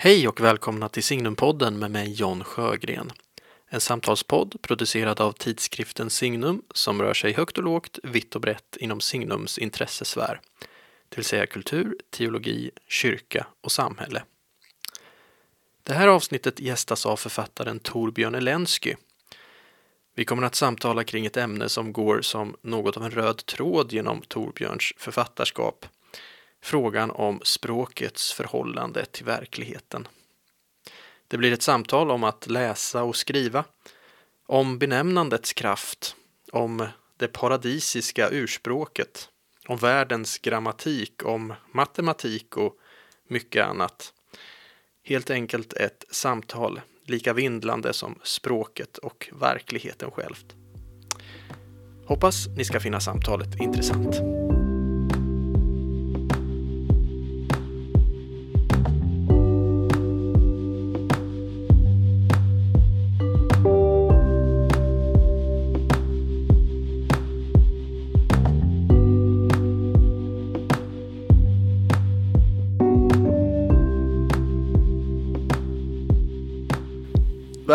Hej och välkomna till Signumpodden med mig John Sjögren. En samtalspodd producerad av tidskriften Signum som rör sig högt och lågt, vitt och brett inom Signums intressesfär. Det vill säga kultur, teologi, kyrka och samhälle. Det här avsnittet gästas av författaren Torbjörn Elensky. Vi kommer att samtala kring ett ämne som går som något av en röd tråd genom Torbjörns författarskap frågan om språkets förhållande till verkligheten. Det blir ett samtal om att läsa och skriva, om benämnandets kraft, om det paradisiska urspråket, om världens grammatik, om matematik och mycket annat. Helt enkelt ett samtal lika vindlande som språket och verkligheten självt. Hoppas ni ska finna samtalet intressant.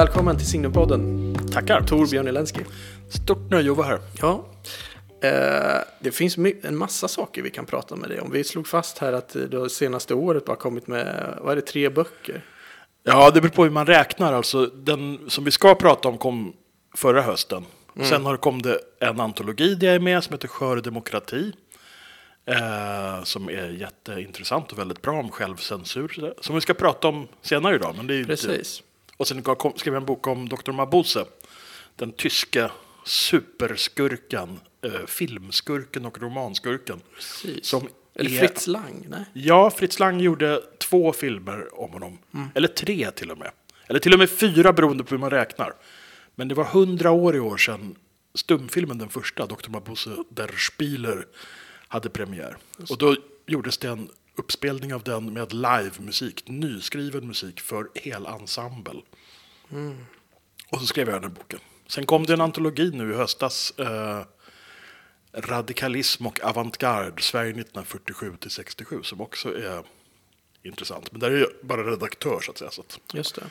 Välkommen till Signumpodden. Tackar. Torbjörn Elensky. Stort nöje att vara här. Ja, eh, det finns en massa saker vi kan prata med dig om. Vi slog fast här att du har senaste året bara kommit med, vad är det, tre böcker? Ja, det beror på hur man räknar. Alltså, den som vi ska prata om kom förra hösten. Sen har det kommit det en antologi där jag är med som heter Skör demokrati. Eh, som är jätteintressant och väldigt bra om självcensur. Som vi ska prata om senare idag. Men det är ju inte- Precis. Och sen skrev jag en bok om Dr. Mabuse. Den tyska superskurken, eh, filmskurken och romanskurken. Precis. Som Eller är- Fritz Lang? Nej. Ja, Fritz Lang gjorde två filmer om honom. Eller tre till och med. Eller till och med fyra beroende på hur man räknar. Men det var hundra år i år sedan stumfilmen, den första, Dr. Mabuse der Spieler, hade premiär. Och då gjordes det en uppspelning av den med livemusik, nyskriven musik för hel ensemble. Och så skrev jag den här boken. Sen kom det en antologi nu i höstas. Eh, Radikalism och avantgarde, Sverige 1947 till 67, som också är intressant. Men där är jag bara redaktör så att säga. Så att, Just det.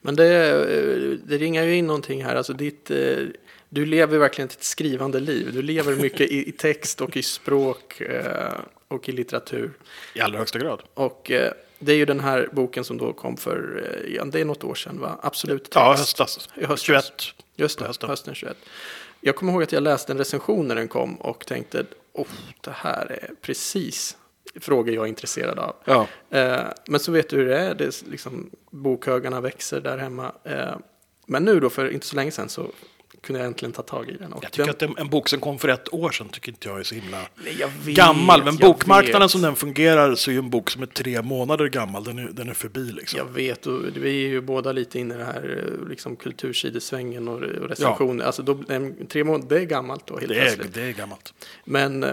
Men det, eh, det ringar ju in någonting här. Alltså ditt, eh, du lever verkligen ett skrivande liv. Du lever mycket i, i text och i språk eh, och i litteratur. I allra högsta grad. Och eh, det är ju den här boken som då kom för, eh, det är något år sedan va? Absolut text. Ja, höstas. I höstas. 21. Just det, hösten. hösten 21. Jag kommer ihåg att jag läste en recension när den kom och tänkte, oh, det här är precis frågor jag är intresserad av. Ja. Eh, men så vet du hur det är, det är liksom, bokhögarna växer där hemma. Eh, men nu då, för inte så länge sedan, så kunde jag äntligen ta tag i den. Och Jag tycker den, att en, en bok som kom för ett år sedan tycker inte jag är så himla Nej, jag vet, gammal. Men bokmarknaden vet. som den fungerar så är ju en bok som är tre månader gammal. Den är, den är förbi liksom. Jag vet, och vi är ju båda lite inne i det här eh, liksom, kultursidesvängen och, och recensioner. Alltså, då, en, tre månader, det är gammalt då helt det, är, plötsligt. det är gammalt. Men, eh,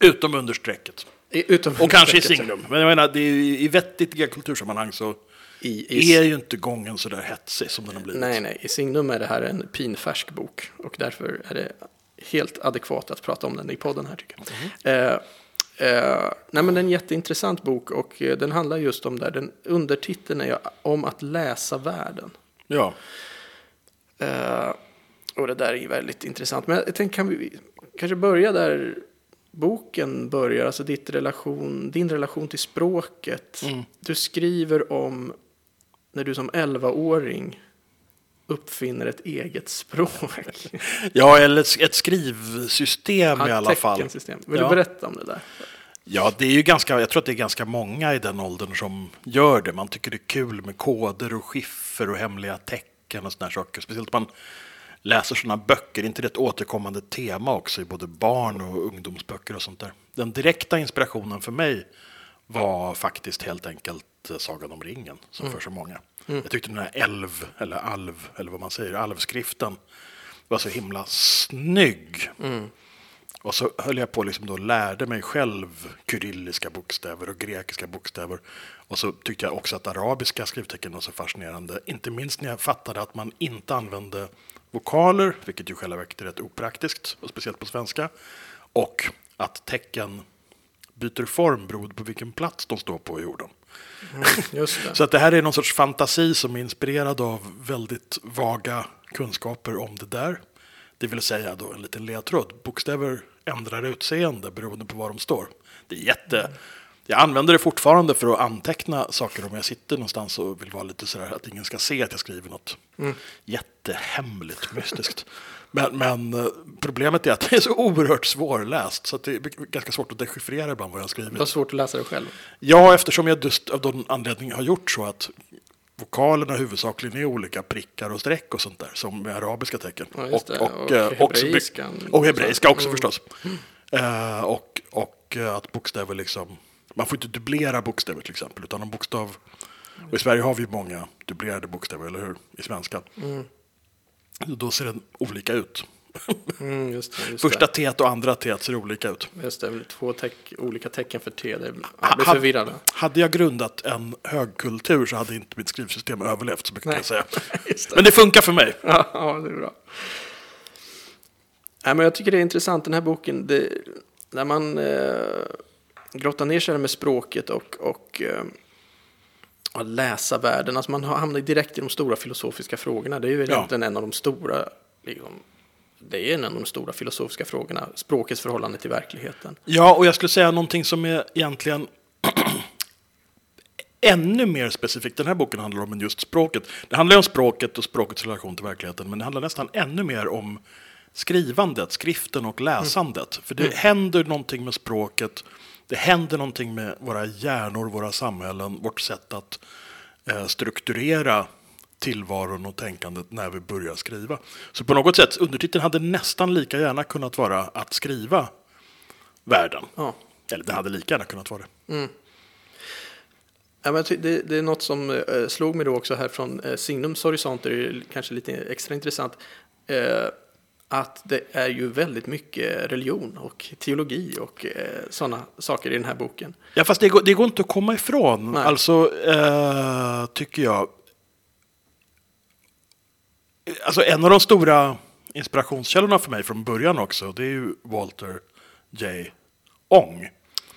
Utom under strecket. utom Och kanske i signum. Men jag menar, det är, i vettiga kultursammanhang så I, i, är ju inte gången så där hetsig som den har blivit. Nej, nej, i Signum är det här en pinfärsk bok och därför är det helt adekvat att prata om den i podden här tycker jag. Eh, eh, nej, men det är en jätteintressant bok och eh, den handlar just om där, den undertiteln är om att läsa världen. Ja. Eh, och det där är ju väldigt intressant. Men jag tänkte, kan vi kanske börja där boken börjar, alltså ditt relation, din relation till språket. Du skriver om när du som 11-åring uppfinner ett eget språk. ja, eller ett- skrivsystem i alla fall. Teckensystem. Vill Ja. du berätta om det där? Ja, det är ju ganska, jag tror att det är ganska många i den åldern som gör det. Man tycker det är kul med koder och skiffer och hemliga tecken och sådana saker. Speciellt man läser sådana böcker. inte det ett återkommande tema också i både barn och ungdomsböcker och sånt där? Den direkta inspirationen för mig var faktiskt helt enkelt eh, Sagan om ringen, som för så många. Jag tyckte den här älv, eller alv, eller vad man säger, alvskriften var så himla snygg. Och så höll jag på liksom då lärde mig själv kyrilliska bokstäver och grekiska bokstäver. Och så tyckte jag också att arabiska skrivtecken var så fascinerande. Inte minst när jag fattade att man inte använde vokaler, vilket ju själva verket är rätt opraktiskt, och speciellt på svenska. Och att tecken byter form beroende på vilken plats de står på i jorden. Det. Så att det här är någon sorts fantasi som är inspirerad av väldigt vaga kunskaper om det där. Det vill säga då en liten ledtråd. Bokstäver ändrar utseende beroende på var de står. Det är jätte... Jag använder det fortfarande för att anteckna saker om jag sitter någonstans och vill vara lite sådär att ingen ska se att jag skriver något jättehemligt, mystiskt. Men, men eh, problemet är att det är så oerhört svårläst så det är ganska svårt att dechiffrera ibland vad jag har skrivit. Det var svårt att läsa det själv. Ja, eftersom jag just av någon anledning har gjort så att vokalerna huvudsakligen är olika prickar och streck och sånt där, som med arabiska tecken. Ja. Och, Och och, eh, också, hebreiskan. och hebreiska också Mm. förstås. Eh, och, och att bokstäver liksom, man får inte dubblera bokstäver till exempel, utan en bokstav, och i Sverige har vi många dubblerade bokstäver, eller hur? I svenskan. Då ser den olika ut. Mm, just det, just Första. T och andra T ser olika ut. Just det, två teck, olika tecken för T. Det, blir förvirrad. Hade jag grundat en högkultur så hade inte mitt skrivsystem överlevt så mycket kan Nej. jag säga. Det. Men det funkar för mig. Ja, ja, det är bra. Nej, men jag tycker det är intressant, den här boken. Det, när man eh, grottar ner sig med språket och, och eh, att läsa världen. Alltså man hamnar direkt i de stora filosofiska frågorna. Det är ju Ja. egentligen en av de stora, liksom, det är en av de stora filosofiska frågorna. Språkets förhållande till verkligheten. Ja, och jag skulle säga någonting som är egentligen ännu mer specifikt. Den här boken handlar om just språket. Det handlar om språket och språkets relation till verkligheten, men det handlar nästan ännu mer om skrivandet, skriften och läsandet. För det händer någonting med språket, det händer någonting med våra hjärnor, våra samhällen, vårt sätt att eh, strukturera tillvaron och tänkandet när vi börjar skriva. Så på något sätt, undertiteln hade nästan lika gärna kunnat vara att skriva världen. Ja. Eller det hade lika gärna kunnat vara det. Ja, men det, det är något som eh, slog mig då också här från eh, Signums horisont, det är kanske lite extra intressant, att det är ju väldigt mycket religion och teologi och eh, sådana saker i den här boken. Ja, fast det går, det går inte att komma ifrån. Nej. Alltså, eh, tycker jag. Alltså, en av de stora inspirationskällorna för mig från början också, det är ju Walter J. Ong,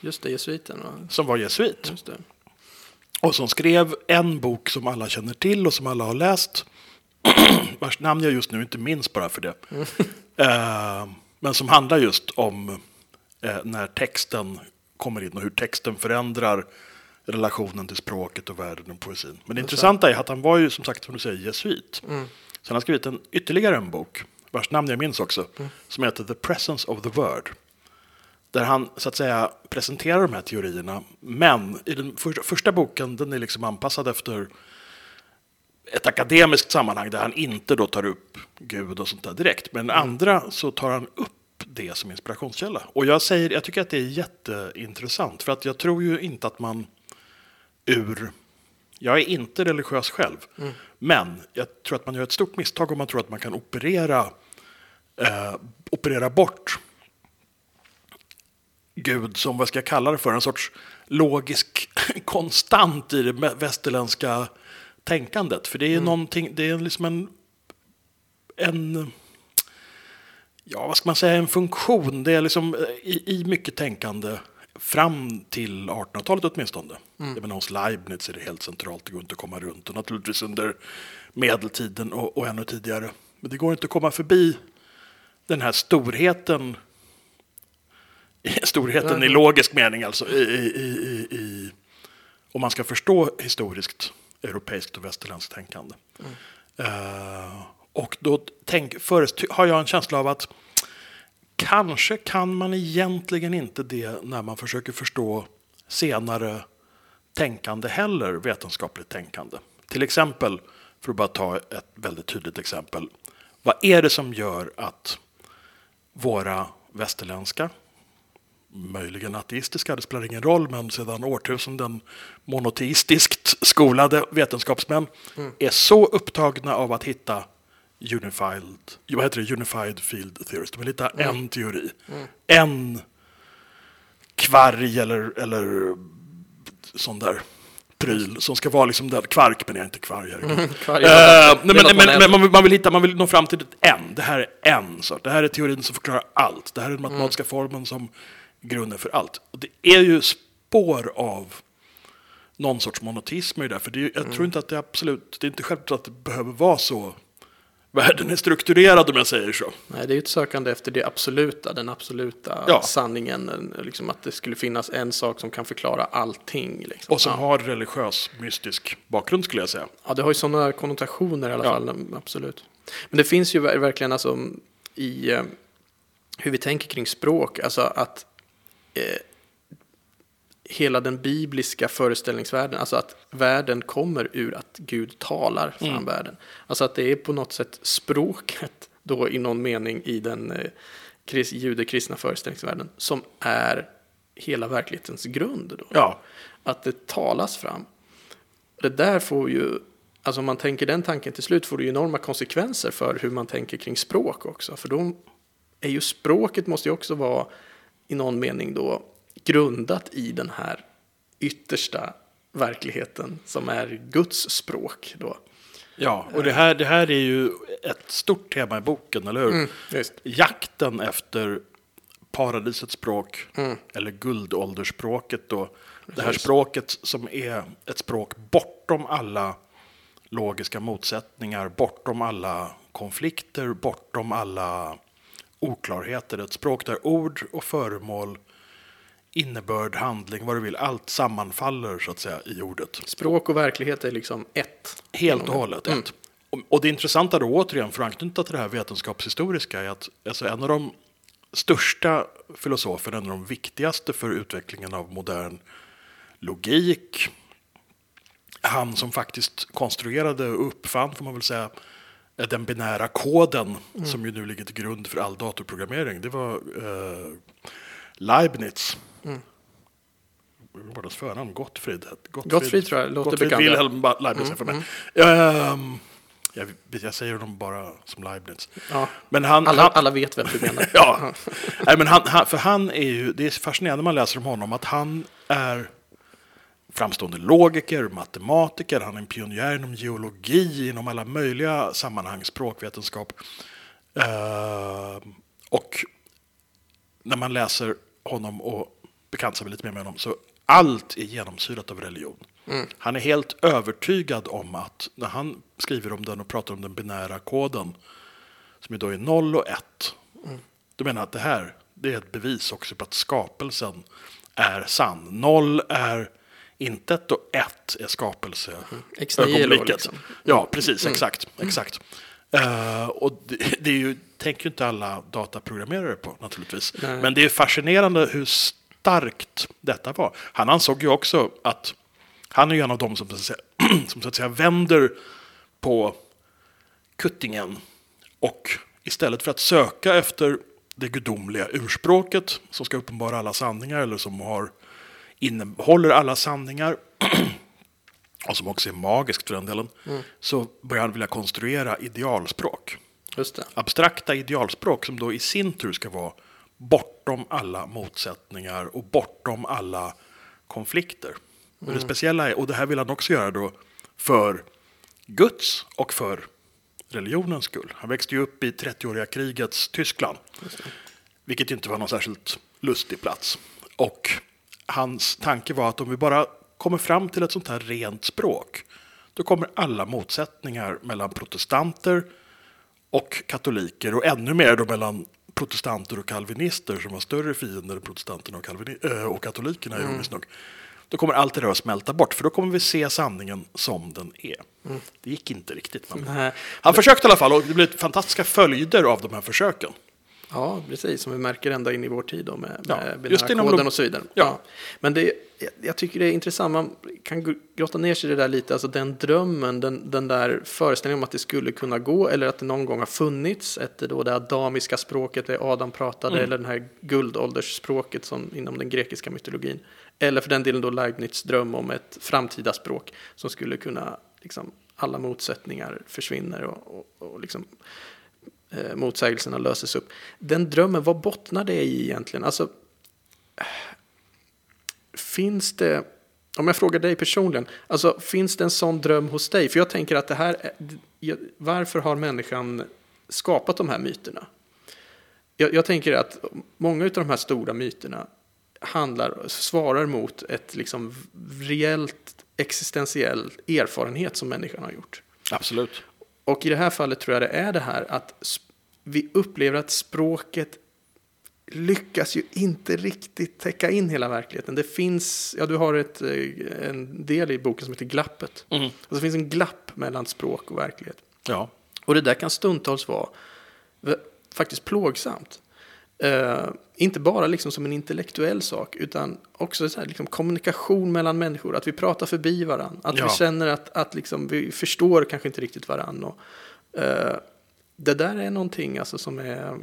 Just det, jesuiten. va? som var jesuit. Och som skrev en bok som alla känner till och som alla har läst. Vars namn jag just nu inte minns bara för det. Eh, men som handlar just om eh, när texten kommer in och hur texten förändrar relationen till språket och världen och poesin. Men det intressanta är att han var ju som sagt som du säger jesuit. Så han har skrivit en, ytterligare en bok, vars namn jag minns också, som heter The Presence of the Word. Där han så att säga presenterar de här teorierna. Men i den första boken, den är liksom anpassad efter ett akademiskt sammanhang där han inte då tar upp Gud och sånt där direkt. Men den andra så tar han upp det som inspirationskälla. Och jag, säger, jag tycker att det är jätteintressant. För att jag tror ju inte att man ur... Jag är inte religiös själv. Men jag tror att man gör ett stort misstag om man tror att man kan operera, eh, operera bort Gud som, vad ska jag kalla det för, en sorts logisk konstant i det västerländska tänkandet. För det är ju någonting, det är liksom en, en, ja vad ska man säga, en funktion. Det är liksom eh, i, i mycket tänkande fram till 1800-talet åtminstone. Mm. Jag menar, hos Leibniz är det helt centralt, det går inte att komma runt. Och naturligtvis under medeltiden och, och ännu tidigare. Men det går inte att komma förbi den här storheten storheten i logisk mening alltså. I, i, i, om man ska förstå historiskt europeiskt och västerländskt tänkande. Eh, och då tänk, först har jag en känsla av att kanske kan man egentligen inte det när man försöker förstå senare tänkande heller, vetenskapligt tänkande. Till exempel, för att bara ta ett väldigt tydligt exempel. Vad är det som gör att våra västerländska möjligen ateistiska, det spelar ingen roll, men sedan årtusenden monoteistiskt skolade vetenskapsmän är så upptagna av att hitta unified, vad heter det? unified field theories. De vill hitta en teori, en kvarg eller, eller sån där pryl som ska vara liksom där, kvark menar jag inte kvarg. herregud. Kvarg, är nej, men, man men, men man, vill, man vill hitta, man vill nå fram till ett en. Det här är en sort. Det här är teorin som förklarar allt. Det här är den matematiska formeln som är grunden för allt. Och det är ju spår av någon sorts monotism i det där. För det, är- jag Mm. tror inte att det är absolut, det är inte självklart att det behöver vara så. Världen är strukturerad om jag säger så. Nej, det är ju ett sökande efter det absoluta, den absoluta Ja. sanningen. en- Liksom att det skulle finnas en sak som kan förklara allting. Liksom. Och som ja. har religiös, mystisk bakgrund skulle jag säga. ja, det har ju sådana konnotationer i alla Ja. fall, absolut. Men det finns ju ver- verkligen alltså i eh, hur vi tänker kring språk, alltså att eh, hela den bibliska föreställningsvärlden, alltså att världen kommer ur att Gud talar fram Mm. världen. Alltså att det är på något sätt språket då i någon mening i den eh, kris- judekristna föreställningsvärlden som är hela verklighetens grund. Då. Ja, Att det talas fram. Det där får ju, alltså om man tänker den tanken till slut får det ju enorma konsekvenser för hur man tänker kring språk också. För då är ju språket måste ju också vara i någon mening då grundat i den här yttersta verkligheten som är Guds språk då. ja. och det här, det här är ju ett stort tema i boken, eller hur? Mm, just. Jakten efter paradisets språk, eller guldåldersspråket då. Det här Precis. språket som är ett språk bortom alla logiska motsättningar, bortom alla konflikter, bortom alla oklarheter. Ett språk där ord och föremål, innebörd, handling, vad du vill, allt sammanfaller så att säga i ordet. Språk och verklighet är liksom ett. Helt och hållet. ett. Och, och det intressanta då återigen, för att anknyta till det här vetenskapshistoriska, är att alltså, en av de största filosoferna, en av de viktigaste för utvecklingen av modern logik, han som faktiskt konstruerade och uppfann, får man väl säga, den binära koden som ju nu ligger till grund för all datorprogrammering. Det var eh, Leibniz. Vad var dess förnamn? Gottfried? Gottfried, Gottfried tror jag, låter Gottfried bekant. Wilhelm Leibniz är för mig. Ehm, jag, jag säger dem bara som Leibniz. Ja. Men han, Alla, han, alla vet vem du menar. Ja, Nej, men han, han, för han är ju, det är fascinerande när man läser om honom att han är framstående logiker, matematiker, han är en pionjär inom geologi, inom alla möjliga sammanhang, språkvetenskap. Eh, och när man läser honom och bekantar sig lite mer med honom så allt är genomsyrat av religion. Han är helt övertygad om att när han skriver om den och pratar om den binära koden som då är 0 och 1. Då menar jag att det här det är ett bevis också på att skapelsen är sann. 0 är intet och 1 är skapelse. Nihilo, ögonblicket. liksom. Ja, precis. Exakt. exakt. Eh, och det, det är ju, tänker ju inte alla dataprogrammerare på naturligtvis. Nej. Men det är fascinerande hur starkt detta var. Han ansåg ju också att han är ju en av dem som, säga, som så att säga vänder på kuttingen och istället för att söka efter det gudomliga urspråket som ska uppenbara alla sanningar eller som har, innehåller alla sanningar och som också är magiskt för den delen, så börjar han vilja konstruera idealspråk. Abstrakta idealspråk som då i sin tur ska vara bortom alla motsättningar och bortom alla konflikter. Och det speciella är, och det här vill han också göra då för Guds och för religionens skull. Han växte ju upp i 30-åriga krigets Tyskland. Vilket inte var någon särskilt lustig plats. Och hans tanke var att om vi bara kommer fram till ett sånt här rent språk, då kommer alla motsättningar mellan protestanter och katoliker och ännu mer då mellan protestanter och kalvinister som var större fiender än protestanterna och, kalvini- äh, och katolikerna ironiskt nog. Då kommer allt det där att smälta bort för då kommer vi se sanningen som den är. Det gick inte riktigt. Men han försökte i alla fall och det blev fantastiska följder av de här försöken. Ja, precis. Som vi märker ända in i vår tid då med, Ja, med koden och så vidare. Ja. Men det, jag, jag tycker det är intressant, man kan gr- grotta ner sig i det där lite, alltså den drömmen, den, den där föreställningen om att det skulle kunna gå, eller att det någon gång har funnits, ett, då det adamiska språket, det Adam pratade, Mm. eller den här guldåldersspråket som inom den grekiska mytologin. Eller för den delen då Leibniz dröm om ett framtida språk som skulle kunna, liksom, alla motsättningar försvinner och, och, och liksom, eh, motsägelserna löses upp. Den drömmen, vad bottnar det i egentligen? Alltså, finns det, om jag frågar dig personligen, alltså finns det en sån dröm hos dig? För jag tänker att det här, är- varför har människan skapat de här myterna? Jag, jag tänker att många av de här stora myterna handlar, svarar mot ett liksom reellt existentiell erfarenhet som människan har gjort. Absolut. Och i det här fallet tror jag det är det här att vi upplever att språket lyckas ju inte riktigt täcka in hela verkligheten. Det finns, ja du har ett, eh, en del i boken som heter Glappet. Mm. Alltså det finns en glapp mellan språk och verklighet. Ja. Och det där kan stundtals vara faktiskt plågsamt. Eh, inte bara liksom som en intellektuell sak, utan också så här, liksom kommunikation mellan människor. Att vi pratar förbi varandra. Att Ja. vi känner att, att liksom, vi förstår kanske inte riktigt varandra. Och, eh, det där är någonting alltså, som är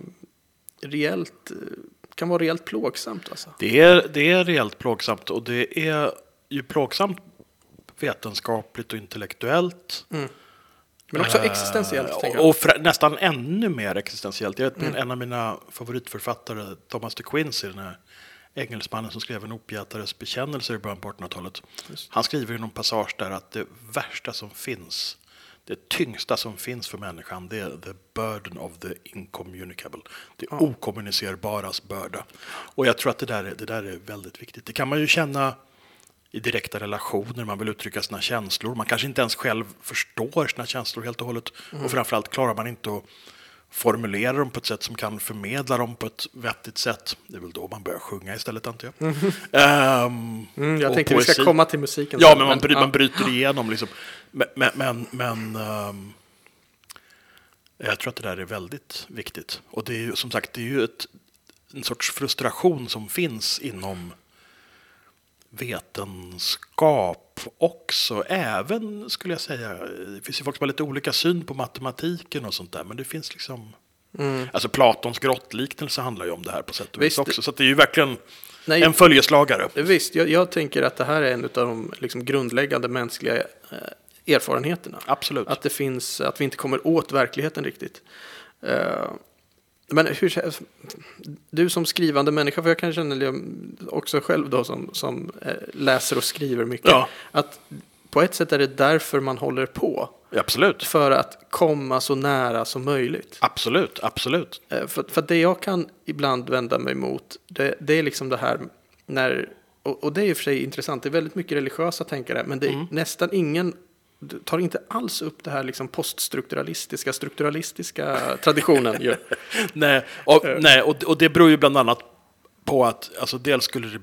reellt, eh, kan vara reellt plågsamt. Alltså. Det är, det är rejält plågsamt och det är ju plågsamt vetenskapligt och intellektuellt. Men också existentiellt. jag. och fra- nästan ännu mer existentiellt. Jag vet, min- En av mina favoritförfattare, Thomas de Quincey, den här engelsmannen som skrev en opiätares bekännelse i början på 1800-talet. Han skriver i någon passage där att det värsta som finns, det tyngsta som finns för människan, det är the burden of the incommunicable. Det okommunicerbaras börda. Och jag tror att det där, är, det där är väldigt viktigt. Det kan man ju känna i direkta relationer, man vill uttrycka sina känslor. Man kanske inte ens själv förstår sina känslor helt och hållet. Och framförallt klarar man inte att formulera dem på ett sätt som kan förmedla dem på ett vettigt sätt. Det är väl då man börjar sjunga istället, antar jag. Ehm, Mm, jag tänkte vi ska poesi. komma till musiken. Ja, men man, bry, ja. man bryter igenom liksom. Men, men, men, men ehm, jag tror att det där är väldigt viktigt. Och det är ju som sagt, det är ju ett, en sorts frustration som finns inom vetenskap också. Även, skulle jag säga, det finns ju folk som har lite olika syn på matematiken och sånt där. Men det finns liksom... Alltså Platons grottliknelse handlar ju om det här på sätt och vis också. Så det är ju verkligen Nej. en följeslagare. Visst, jag, jag tänker att det här är en av de liksom, grundläggande mänskliga eh, erfarenheterna. Absolut. Att det finns, att vi inte kommer åt verkligheten riktigt. Eh, men hur, du som skrivande människa, för jag kan känna det också själv då som, som eh, läser och skriver mycket, Ja. att på ett sätt är det därför man håller på. Absolut. För att komma så nära som möjligt. Absolut, absolut. Eh, För, för det jag kan ibland vända mig mot, det, det är liksom det här när, och, och det är i och för sig intressant, det är väldigt mycket religiösa tänkare, men det är nästan ingen tar inte alls upp det här liksom poststrukturalistiska, strukturalistiska traditionen. ju. Nej, och, nej och, och det beror ju bland annat på att alltså, dels skulle det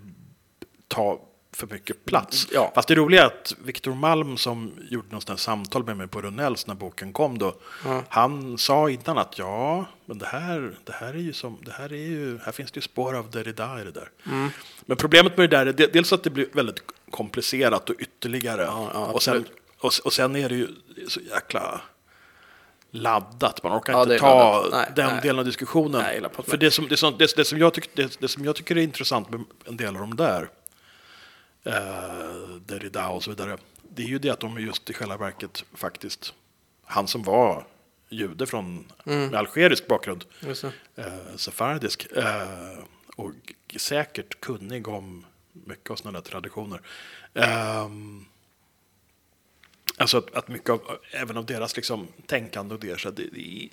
ta för mycket plats. Ja. Fast det roliga är att Viktor Malm som gjorde någonstans samtal med mig på Rönnells när boken kom då. Ja. Han sa innan att ja, men det här, det här är ju som, det här är ju, här finns det ju spår av Derrida i det där. Mm. Men problemet med det där är de- dels att det blir väldigt komplicerat och ytterligare. Ja, och, sen. och, och sen är det ju så jäkla laddat. Man orkar Ja, inte ta. Nej, den nej. delen av diskussionen. Nej, För det som, det, som, det, det, som jag tyck, det, det som jag tycker är intressant med en del av de där, eh, Derrida och så vidare, det är ju det att de är just i själva verket faktiskt, han som var jude från Mm. med algerisk bakgrund, eh, sefardisk, eh, och säkert kunnig om mycket av sådana där traditioner. Ehm, Alltså att, att mycket av, även av deras liksom, tänkande och det, så det, det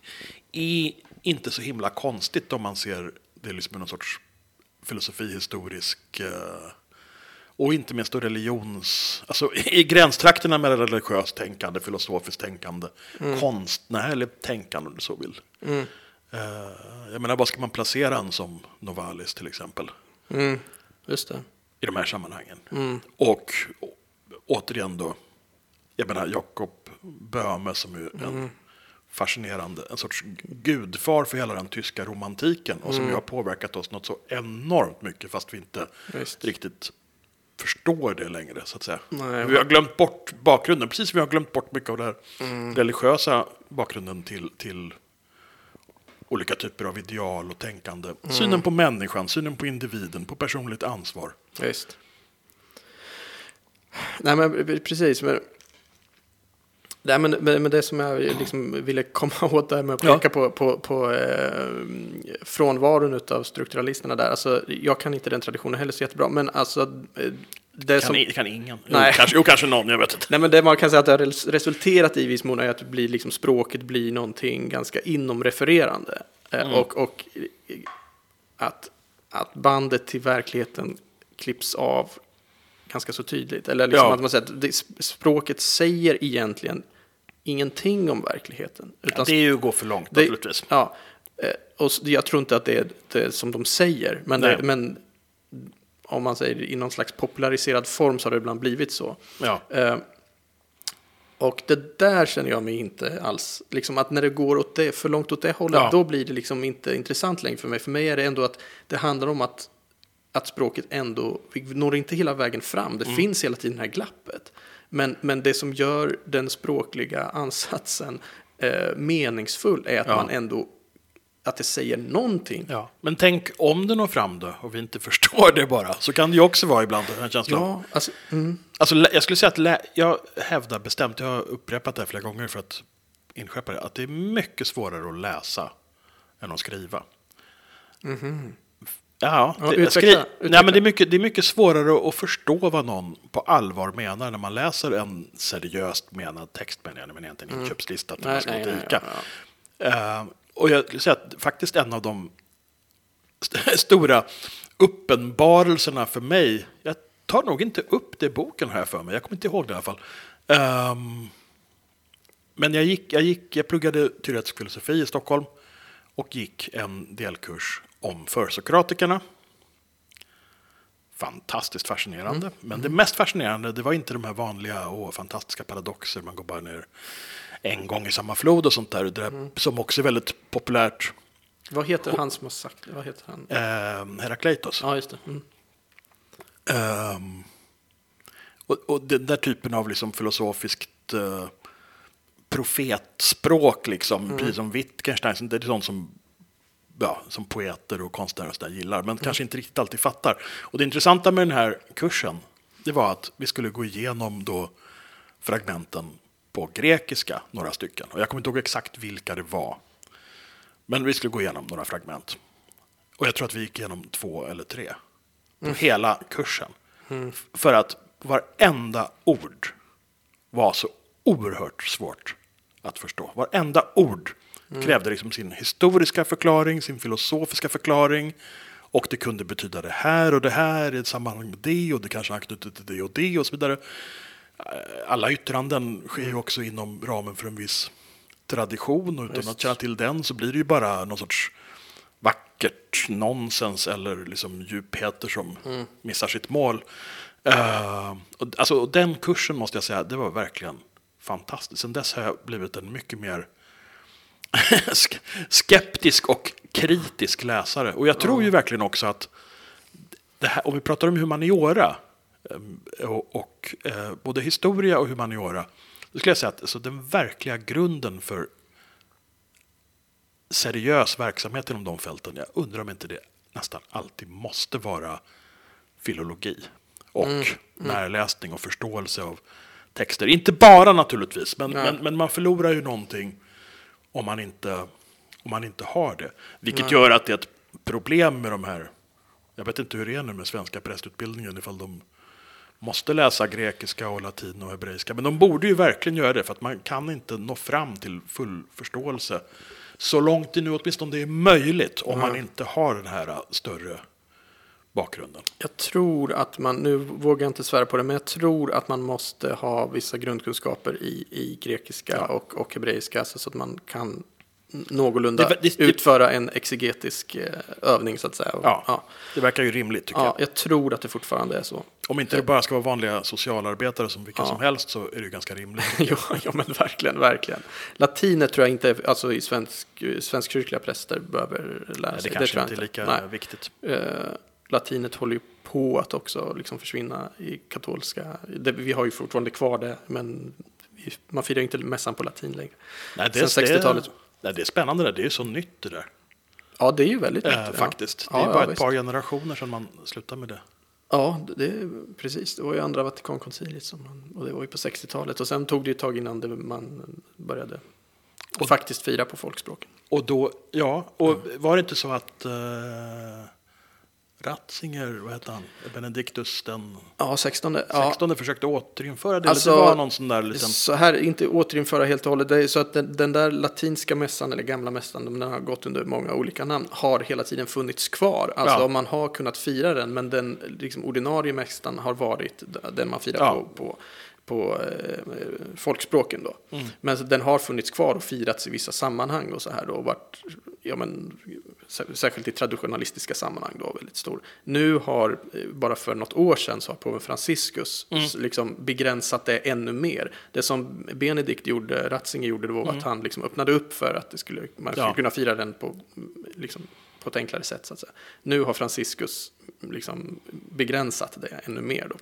är inte så himla konstigt om man ser det liksom någon sorts filosofihistorisk eh, och inte minst då religions, alltså i gränstrakterna mellan religiöst tänkande, filosofiskt tänkande, konstnärligt tänkande om du så vill. Eh, jag menar, vad ska man placera en som Novalis till exempel? Mm, just det. i de här sammanhangen. Och å- återigen då, jag menar Jakob Böhme som är en fascinerande, en sorts gudfar för hela den tyska romantiken och som ju har påverkat oss något så enormt mycket fast vi inte Visst. riktigt förstår det längre så att säga. Nej. vi har glömt bort bakgrunden, precis som vi har glömt bort mycket av den religiösa bakgrunden till, till olika typer av ideal och tänkande. Synen på människan, synen på individen, på personligt ansvar. Visst. Nej, men precis. Men, nej, men, men det som jag liksom ville komma åt där med att Ja. peka på, på, på eh, frånvaron av strukturalisterna där. Alltså, jag kan inte den traditionen heller så jättebra, men alltså eh, det Kan, som... i, kan ingen? Nej. Jo, kanske, jo, kanske någon, jag vet inte. Nej, men det man kan säga att det har res- resulterat i viss mån är att blir liksom, språket blir någonting ganska inomrefererande. Eh, Och, och eh, att, att bandet till verkligheten klipps av ganska så tydligt. Eller liksom Ja. att man säger att det, språket säger egentligen ingenting om verkligheten. Utan Det är ju att gå för långt det- naturligtvis. Ja, eh, och jag tror inte att det är det som de säger. Men, det, men om man säger i någon slags populariserad form så har det ibland blivit så. Ja. Eh, och det där känner jag mig inte alls, liksom att när det går åt det, för långt åt det hållet, Ja. då blir det liksom inte intressant längre för mig. För mig är det ändå att det handlar om att, att språket ändå, vi når inte hela vägen fram, det finns hela tiden det här glappet. Men, men det som gör den språkliga ansatsen eh, meningsfull är att Ja. man ändå, att det säger någonting. Ja. Men tänk om det når fram då och vi inte förstår det bara. Så kan det ju också vara ibland en känsla av. Ja, alltså, mm, Alltså, jag skulle säga att lä- jag hävdar bestämt, jag har upprepat det här flera gånger för att inskärpa det, att det är mycket svårare att läsa än att skriva. Ja, Ja, det, utveckla, skri- utveckla. Nej, men det, är mycket, det är mycket svårare att förstå vad någon på allvar menar när man läser en seriöst menad text, menar jag, men egentligen en inköpslista till Mm. Nej, man ska nej, nej, ja, Eh, och jag skulle säga att faktiskt en av de st- stora uppenbarelserna för mig, jag tar nog inte upp det i boken här för mig, jag kommer inte ihåg det i alla fall. Ehm, men jag, gick, jag, gick, jag pluggade teoretisk filosofi i Stockholm och gick en delkurs om försokratikerna. Fantastiskt fascinerande. Men det mest fascinerande det var inte de här vanliga och fantastiska paradoxer. Man går bara ner en gång i samma flod och sånt där. Där Som också är väldigt populärt. Vad heter han som har sagt det? Vad heter han? Eh, Herakleitos. Ja, just det. Mm. Ehm, och, och den där typen av liksom filosofiskt eh, profetspråk, liksom, precis som Wittgenstein, det är sånt som, ja, som poeter och konstnärer och så där gillar, men kanske inte riktigt alltid fattar. Och det intressanta med den här kursen, det var att vi skulle gå igenom då fragmenten på grekiska, några stycken. Och jag kommer inte ihåg exakt vilka det var. Men vi skulle gå igenom några fragment. Och jag tror att vi gick igenom två eller tre. På hela kursen. F- För att varenda ord var så oerhört svårt att förstå. Varenda ord krävde liksom sin historiska förklaring, sin filosofiska förklaring. Och det kunde betyda det här och det här i ett sammanhang med det och det kanske anknyter till det och det och så vidare. Eh, Alla yttranden sker ju också inom ramen för en viss tradition och utan att känna till den så blir det ju bara någon sorts vackert nonsens eller liksom djupheter som missar sitt mål. Eh, och, alltså, och den kursen måste jag säga, det var verkligen fantastiskt. Sen dess har jag blivit en mycket mer skeptisk och kritisk läsare. Och jag tror ju verkligen också att här, om vi pratar om humaniora eh, och, och eh, både historia och humaniora, då skulle jag säga att alltså, den verkliga grunden för seriös verksamhet inom de fälten, jag undrar om inte det nästan alltid måste vara filologi och närläsning och förståelse av texter. Inte bara naturligtvis, men, men, men man förlorar ju någonting om man inte, om man inte har det. Vilket gör att det är ett problem med de här, jag vet inte hur det är nu med svenska prästutbildningen, ifall de måste läsa grekiska och latin och hebreiska. Men de borde ju verkligen göra det, för att man kan inte nå fram till full förståelse. Så långt det nu åtminstone är möjligt, om man inte har den här större bakgrunden. Jag tror att man, nu vågar jag inte svära på det, men jag tror att man måste ha vissa grundkunskaper i, i grekiska och, och hebreiska så att man kan någorlunda Det- det- det- utföra en exegetisk eh, övning så att säga. Ja, ja. det verkar ju rimligt tycker Ja, jag. jag tror att det fortfarande är så. Om inte det bara ska vara vanliga socialarbetare som vilka Ja. som helst så är det ju ganska rimligt. ja, ja, men verkligen, verkligen. Latinet tror jag inte, alltså i svensk, svenskkyrkliga präster behöver lära det sig. kanske tror jag inte är lika Nej. viktigt. Eh, latinet håller ju på att också liksom försvinna i katolska. Det, vi har ju fortfarande kvar det, men vi, man firar ju inte mässan på latin längre. Nej, det, Sen det, 60-talet. nej, det är spännande det, det är så nytt det där. Ja, det är ju väldigt nytt. Ja. faktiskt. Ja, det är ja, bara ett visst. par generationer sedan man slutade med det. Ja, det är precis. Det var ju andra Vatikankonciliet som man, och det var ju på 60-talet. Och sen tog det ju ett tag innan det, man började och faktiskt fira på folkspråken. Och då, ja, och var det inte så att eh, Ratzinger, vad heter han? Benediktus den Ja, 16. Ja. 16 försökte återinföra det. Alltså, det var någon sån där liten... Så här, inte återinföra helt och hållet. Det är så att den, den där latinska mässan, eller gamla mässan, den har gått under många olika namn, har hela tiden funnits kvar. Alltså Ja. man har kunnat fira den, men den liksom, ordinarie mässan har varit den man firar Ja. på, på, på eh, folkspråken då. Mm. Men så den har funnits kvar och firats i vissa sammanhang och så här då, och varit, ja men, särskilt i traditionalistiska sammanhang då, väldigt stor. Nu har, eh, bara för något år sedan, så har påven Franciscus Mm. liksom begränsat det ännu mer. Det som Benedikt gjorde, Ratzinger gjorde, det var att han liksom öppnade upp för att det skulle, man skulle Mm. Ja. kunna fira den på, mm, liksom, på ett enklare sätt. Så att säga. Nu har Franciscus liksom begränsat det ännu mer. Då.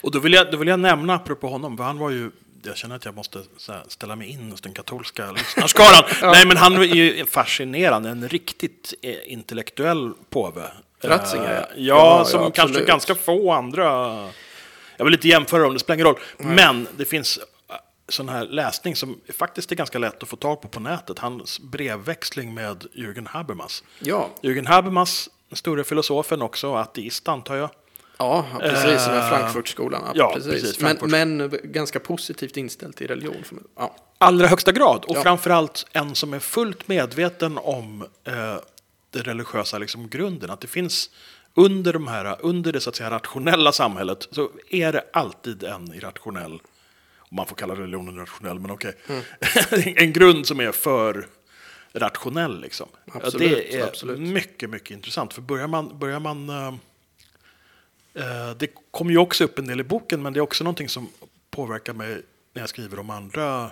Och då vill, jag, då vill jag nämna, apropå honom, för han var ju, jag känner att jag måste här, ställa mig in hos den katolska lyssnarskaran. Nej, men han är ju fascinerande, en riktigt eh, intellektuell påve. Ratzinger, Eh, ja. ja. Ja, som ja, kanske ganska få andra. Jag vill inte jämföra dem, det spelar ingen roll. Men det finns eh, sån här läsning som faktiskt är ganska lätt att få tag på på nätet. Hans brevväxling med Jürgen Habermas. Ja, Jürgen Habermas, den store filosofen också, ateist antar jag. Ja precis. som Eh, Frankfurtskolan. Ja, ja, precis. precis, men, Frankfurt. men ganska positivt inställd till religion. Ja. allra högsta grad. Och Ja. framförallt en som är fullt medveten om eh, det religiösa liksom, grunden. Att det finns under, de här, under det så att säga, rationella samhället så är det alltid en irrationell, om man får kalla religionen rationell, men okej. Mm. en grund som är för rationell. Liksom. Absolut, det är absolut. mycket, mycket intressant. För börjar man, börjar man Eh, Det kommer ju också upp en del i boken, men det är också någonting som påverkar mig när jag skriver om andra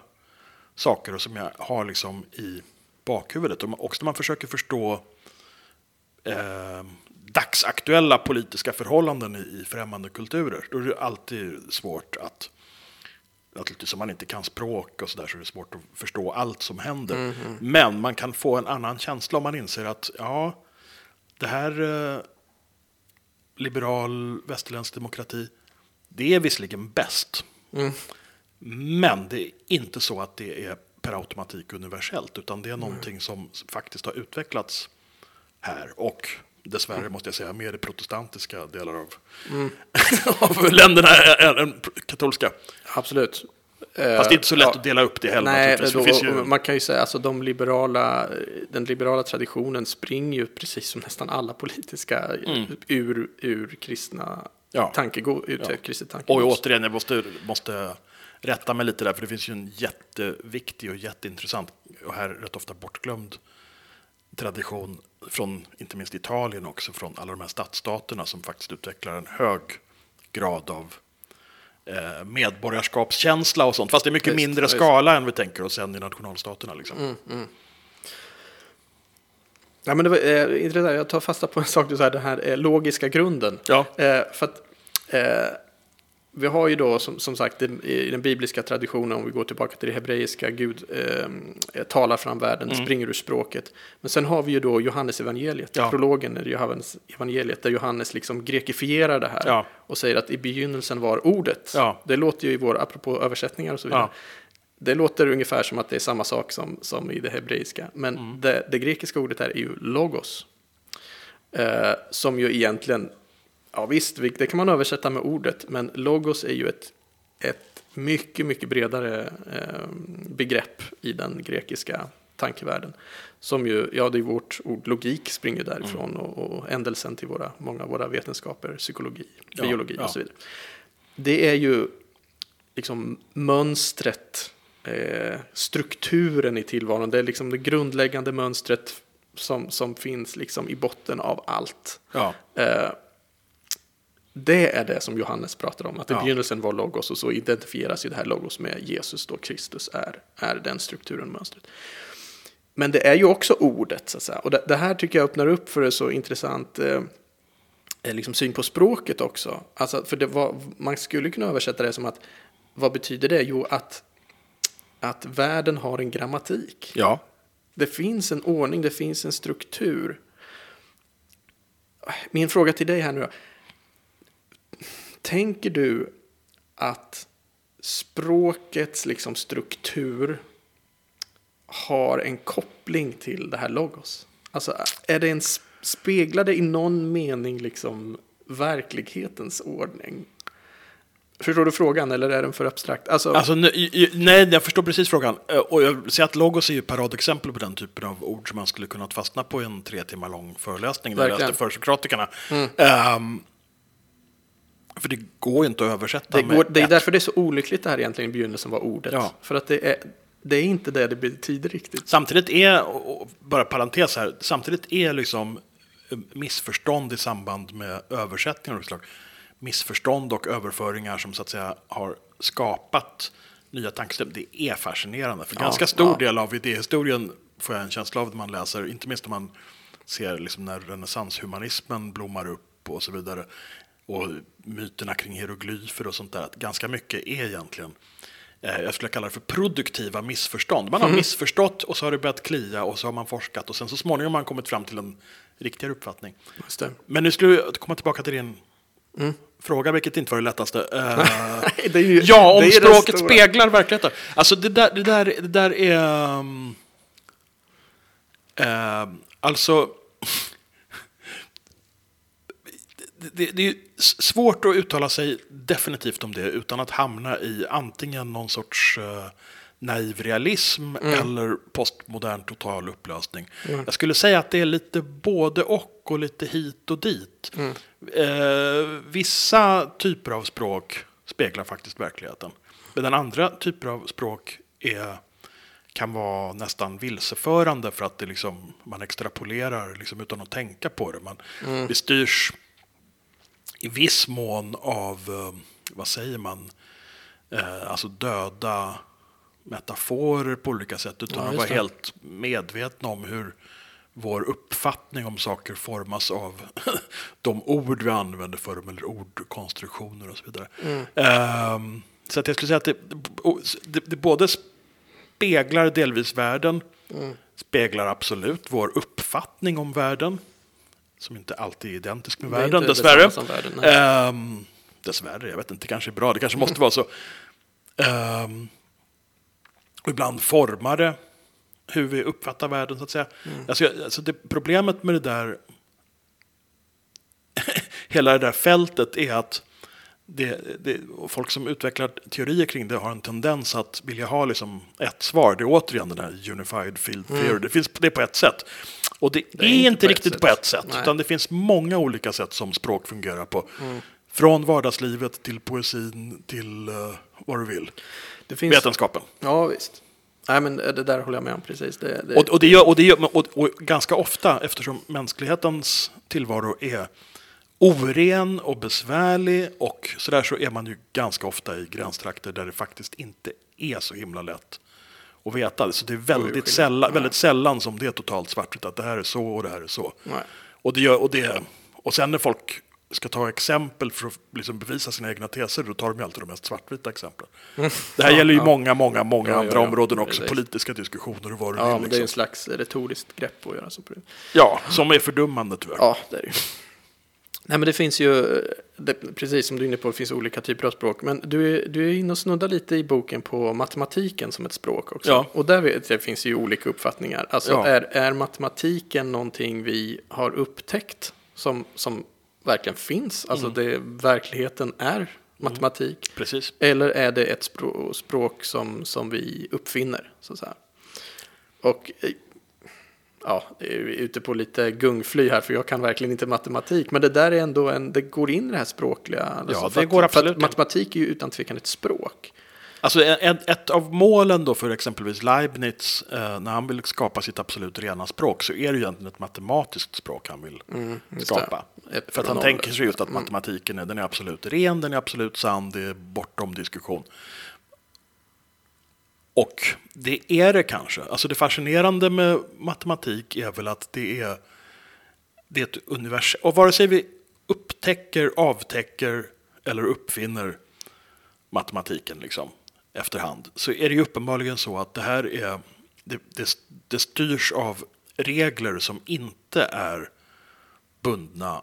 saker och som jag har liksom i bakhuvudet. Och också när man försöker förstå eh, dagsaktuella politiska förhållanden i, i främmande kulturer. Då är det alltid svårt att, naturligtvis om man inte kan språk och sådär så är det svårt att förstå allt som händer. Men man kan få en annan känsla om man inser att ja, det här eh, liberal västerländsk demokrati, det är visserligen bäst. Men det är inte så att det är per automatik universellt, utan det är någonting som faktiskt har utvecklats här. Och dessvärre måste jag säga mer i protestantiska delar av, av länderna än, än katolska. Absolut. Fast det är inte så lätt att dela upp det heller. Nej, då, det ju, man kan ju säga alltså de liberala, den liberala traditionen springer ju precis som nästan alla politiska ur, ur kristna Mm. Ja. tankegå, ur Ja. tankegods. Oj, återigen, jag måste, måste rätta mig lite där, för det finns ju en jätteviktig och jätteintressant, och här rätt ofta bortglömd tradition från, inte minst Italien också, från alla de här stadsstaterna som faktiskt utvecklar en hög grad av eh, medborgarskapskänsla och sånt, fast det är mycket Visst, mindre visst. skala än vi tänker oss än i nationalstaterna. Liksom. Ja, men det var eh, intressant. Jag tar fasta på en sak du sa, den här eh, logiska grunden. Ja. Eh, för att eh, vi har ju då som, som sagt i den bibliska traditionen, om vi går tillbaka till det hebreiska, Gud eh, talar fram världen, Mm. springer ur språket. Men sen har vi ju då Johannes evangeliet, Ja. prologen i Johannes evangeliet, där Johannes liksom grekifierar det här Ja. och säger att i begynnelsen var ordet. Ja. Det låter ju i vår, apropå översättningar och så vidare. Det låter ungefär som att det är samma sak som, som i det hebreiska. Men Mm. det, det grekiska ordet här är ju logos. Eh, som ju egentligen, ja visst, vi- det kan man översätta med ordet. Men logos är ju ett, ett mycket, mycket bredare eh, begrepp i den grekiska tankevärlden. Som ju, ja det är vårt ord logik springer därifrån Mm. och, och ändelsen till våra, många av våra vetenskaper, psykologi, Ja, biologi ja. och så vidare. Det är ju liksom mönstret, eh, strukturen i tillvaron. Det är liksom det grundläggande mönstret som, som finns liksom i botten av allt. Ja. Eh, det är det som Johannes pratar om, att i Ja. begynnelsen var logos och så identifieras ju det här logos med Jesus då Kristus är, är den strukturen, mönstret. Men det är ju också ordet, så att säga. Och det, det här tycker jag öppnar upp för en så intressant eh, eh, liksom syn på språket också. Alltså, för var, man skulle kunna översätta det som att, vad betyder det? Jo, att, att världen har en grammatik. ja. Det finns en ordning, det finns en struktur. Min fråga till dig här nu då. Tänker du att språkets liksom struktur har en koppling till det här logos? Alltså, är det en s- speglar det i någon mening liksom verklighetens ordning? Förstår du frågan eller är den för abstrakt? Alltså, Alltså, nej, jag förstår precis frågan. Eh, Och jag ser att logos är ju paradexempel på den typen av ord som man skulle kunnat fastna på i en tre timmar lång föreläsning när jag Verkligen. läste Försokratikerna. Ehm, för det går ju inte att översätta det, går, det är ett. därför det är så olyckligt det här egentligen i begynnelsen var ordet. Ja. För att det är, det är inte det det betyder riktigt. Samtidigt är, och och bara parentes här, samtidigt är liksom eh, missförstånd i samband med översättningar olika slag, missförstånd och överföringar som så att säga har skapat nya tankesystem, det är fascinerande. För Ja, ganska stor ja. del av idéhistorien får jag en känsla av när man läser, inte minst när man ser liksom när renässanshumanismen blommar upp och så vidare, och myterna kring hieroglyfer och sånt där, att ganska mycket är egentligen eh, jag skulle kalla det för produktiva missförstånd. Man har missförstått och så har det börjat klia och så har man forskat och sen så småningom har man kommit fram till en riktigare uppfattning. Men nu skulle jag komma tillbaka till din fråga, vilket inte var det lättaste. Eh, det ju, ja, om språket speglar verkligheten. Alltså det där, det där, det där är... um, eh, alltså... Det, det, är svårt att uttala sig definitivt om det utan att hamna i antingen någon sorts uh, naiv realism eller postmodern total upplösning. Jag skulle säga att det är lite både och och lite hit och dit. Eh, vissa typer av språk speglar faktiskt verkligheten. Medan andra typer av språk är, kan vara nästan vilseförande för att det liksom, man extrapolerar liksom utan att tänka på det. Man, Det styrs i viss mån av, eh, vad säger man, eh, alltså döda metaforer på olika sätt utan Ja, att vara helt medvetna om hur vår uppfattning om saker formas av de ord vi använder för dem eller ordkonstruktioner och så vidare. Mm. Ehm, så att jag skulle säga att det, det, det både speglar delvis världen, Mm. speglar absolut vår uppfattning om världen, som inte alltid är identisk med är världen, dessvärre. världen. Ehm, dessvärre, jag vet inte, det kanske är bra, det kanske måste vara så. Ehm, och ibland formar det hur vi uppfattar världen, så att säga. Mm. Alltså, alltså det, problemet med det där, hela det där fältet är att det, det, folk som utvecklar teorier kring det har en tendens att vilja ha liksom ett svar. Det är återigen den här unified field theory. Det finns det på ett sätt. Och det, är, inte inte riktigt sätt. på ett sätt. Nej. Utan det finns många olika sätt som språk fungerar på. Från vardagslivet till poesin till uh, vad du vill. Det finns, Vetenskapen. Ja, visst. Nej, men det där håller jag med om precis. Det, det, Och, och, det gör, och, det gör, och, och ganska ofta, eftersom mänsklighetens tillvaro är oren och besvärlig och sådär så är man ju ganska ofta i gränstrakter där det faktiskt inte är så himla lätt att veta. Så det är väldigt, sällan, Ja. väldigt sällan som det är totalt svartvitt, att det här är så och det här är så. Nej. Och, det gör, och, det, och sen när folk ska ta exempel för att liksom bevisa sina egna teser, då tar de ju alltid de mest svartvita exemplen. Det här gäller ju ja. många, många, många Ja, ja, andra ja. områden också. Politiska diskussioner och vad du Ja, vill. men det är en Liksom. slags retoriskt grepp att göra så. på det. Ja, som är fördummande tyvärr. Ja, det är det. Nej, men det finns ju, det, precis som du är inne på, det finns olika typer av språk. Men du är, du är inne och snuddar lite i boken på matematiken som ett språk också. Ja. Och där vet, det finns ju olika uppfattningar. Alltså, Ja. är, är matematiken någonting vi har upptäckt som, som verkligen finns? Alltså, det, verkligheten är matematik. Precis. Eller är det ett språk, språk som, som vi uppfinner? Så att säga. Och eh, ja, det ute på lite gungfly här för jag kan verkligen inte matematik. Men det där är ändå en, det går in i det här språkliga. alltså, det för att- går absolut matematik är ju utan tvekan ett språk. Alltså ett, ett av målen då för exempelvis Leibniz, eh, när han vill skapa sitt absolut rena språk, så är det ju egentligen ett matematiskt språk han vill Mm, skapa. det. För att han tänker sig just att matematiken är, den är absolut ren, den är absolut sann, det är bortom diskussion. Och det är det kanske. Alltså det fascinerande med matematik är väl att det är, det är ett universum. Och vare sig vi upptäcker, avtäcker eller uppfinner matematiken liksom, efterhand så är det ju uppenbarligen så att det här är, det, det, det styrs av regler som inte är bundna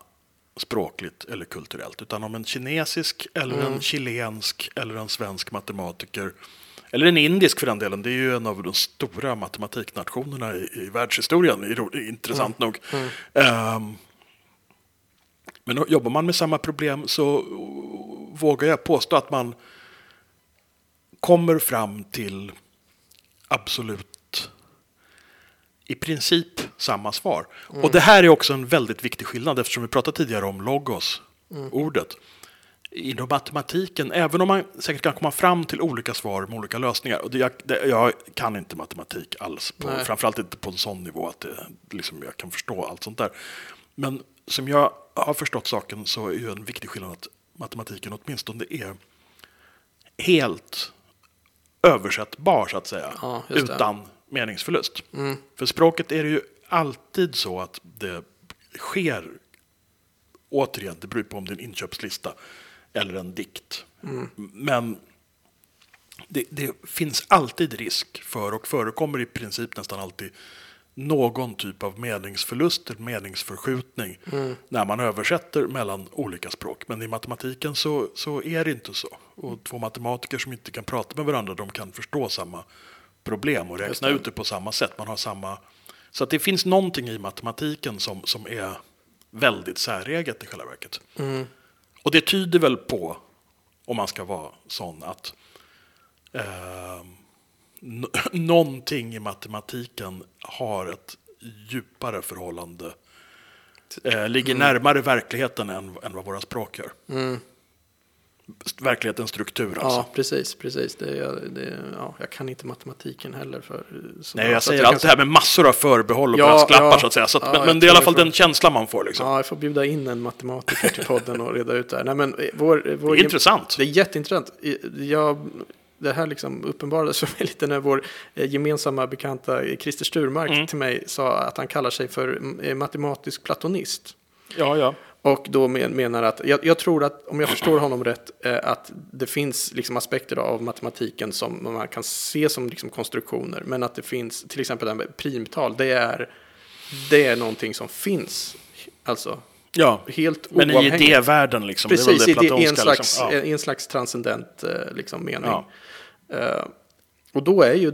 språkligt eller kulturellt. Utan om en kinesisk eller en chilensk eller en svensk matematiker Eller en indisk för den delen. Det är ju en av de stora matematiknationerna i, i världshistorien, i, intressant nog. Ehm, men jobbar man med samma problem så vågar jag påstå att man kommer fram till absolut i princip samma svar. Och det här är också en väldigt viktig skillnad eftersom vi pratade tidigare om logos, ordet. Inom matematiken, även om man säkert kan komma fram till olika svar med olika lösningar. Och det, jag, det, jag kan inte matematik alls, på, Nej. framförallt inte på en sån nivå att det, liksom, jag kan förstå allt sånt där. Men som jag har förstått saken så är ju en viktig skillnad att matematiken åtminstone är helt översättbar så att säga. Ja, utan meningsförlust. För språket är det ju alltid så att det sker, återigen, det beror på om det är en inköpslista eller en dikt. Men det, det finns alltid risk för och förekommer i princip nästan alltid någon typ av meningsförlust eller meningsförskjutning när man översätter mellan olika språk. Men i matematiken så, så är det inte så. Och två matematiker som inte kan prata med varandra de kan förstå samma problem och räkna ut det på samma sätt. Man har samma... Så att det finns någonting i matematiken som, som är väldigt säreget i själva verket. Och det tyder väl på, om man ska vara sån, att eh, någonting i matematiken har ett djupare förhållande, eh, ligger närmare verkligheten än, än vad våra språk gör. St- Verklighetens struktur alltså. Ja, precis, precis. Det, det, ja, jag kan inte matematiken heller. För, Nej, jag säger kan allt det här med massor av förbehåll och Ja, brasklappar ja. så att säga. Så att, Ja, men, jag men det är i alla fall får- den känslan man får. Liksom. Ja, jag får bjuda in en matematiker till podden och reda ut det här. Nej, men eh, vår, vår, Det är intressant. Det är jätteintressant. Jag, det här liksom uppenbarades för mig lite när vår eh, gemensamma bekanta eh, Christer Sturmark Mm. till mig sa att han kallar sig för eh, matematisk platonist. Ja, ja. Och då men, menar att, jag, jag tror att, om jag förstår honom rätt, eh, att det finns liksom aspekter av matematiken som man kan se som liksom konstruktioner, men att det finns, till exempel det här med primtal, det är, det är någonting som finns, alltså ja. helt Men i oavhängigt. idévärlden liksom. Precis, det är det i i en slags, liksom. ja. i en slags transcendent eh, liksom, mening. Ja. Eh, och då är ju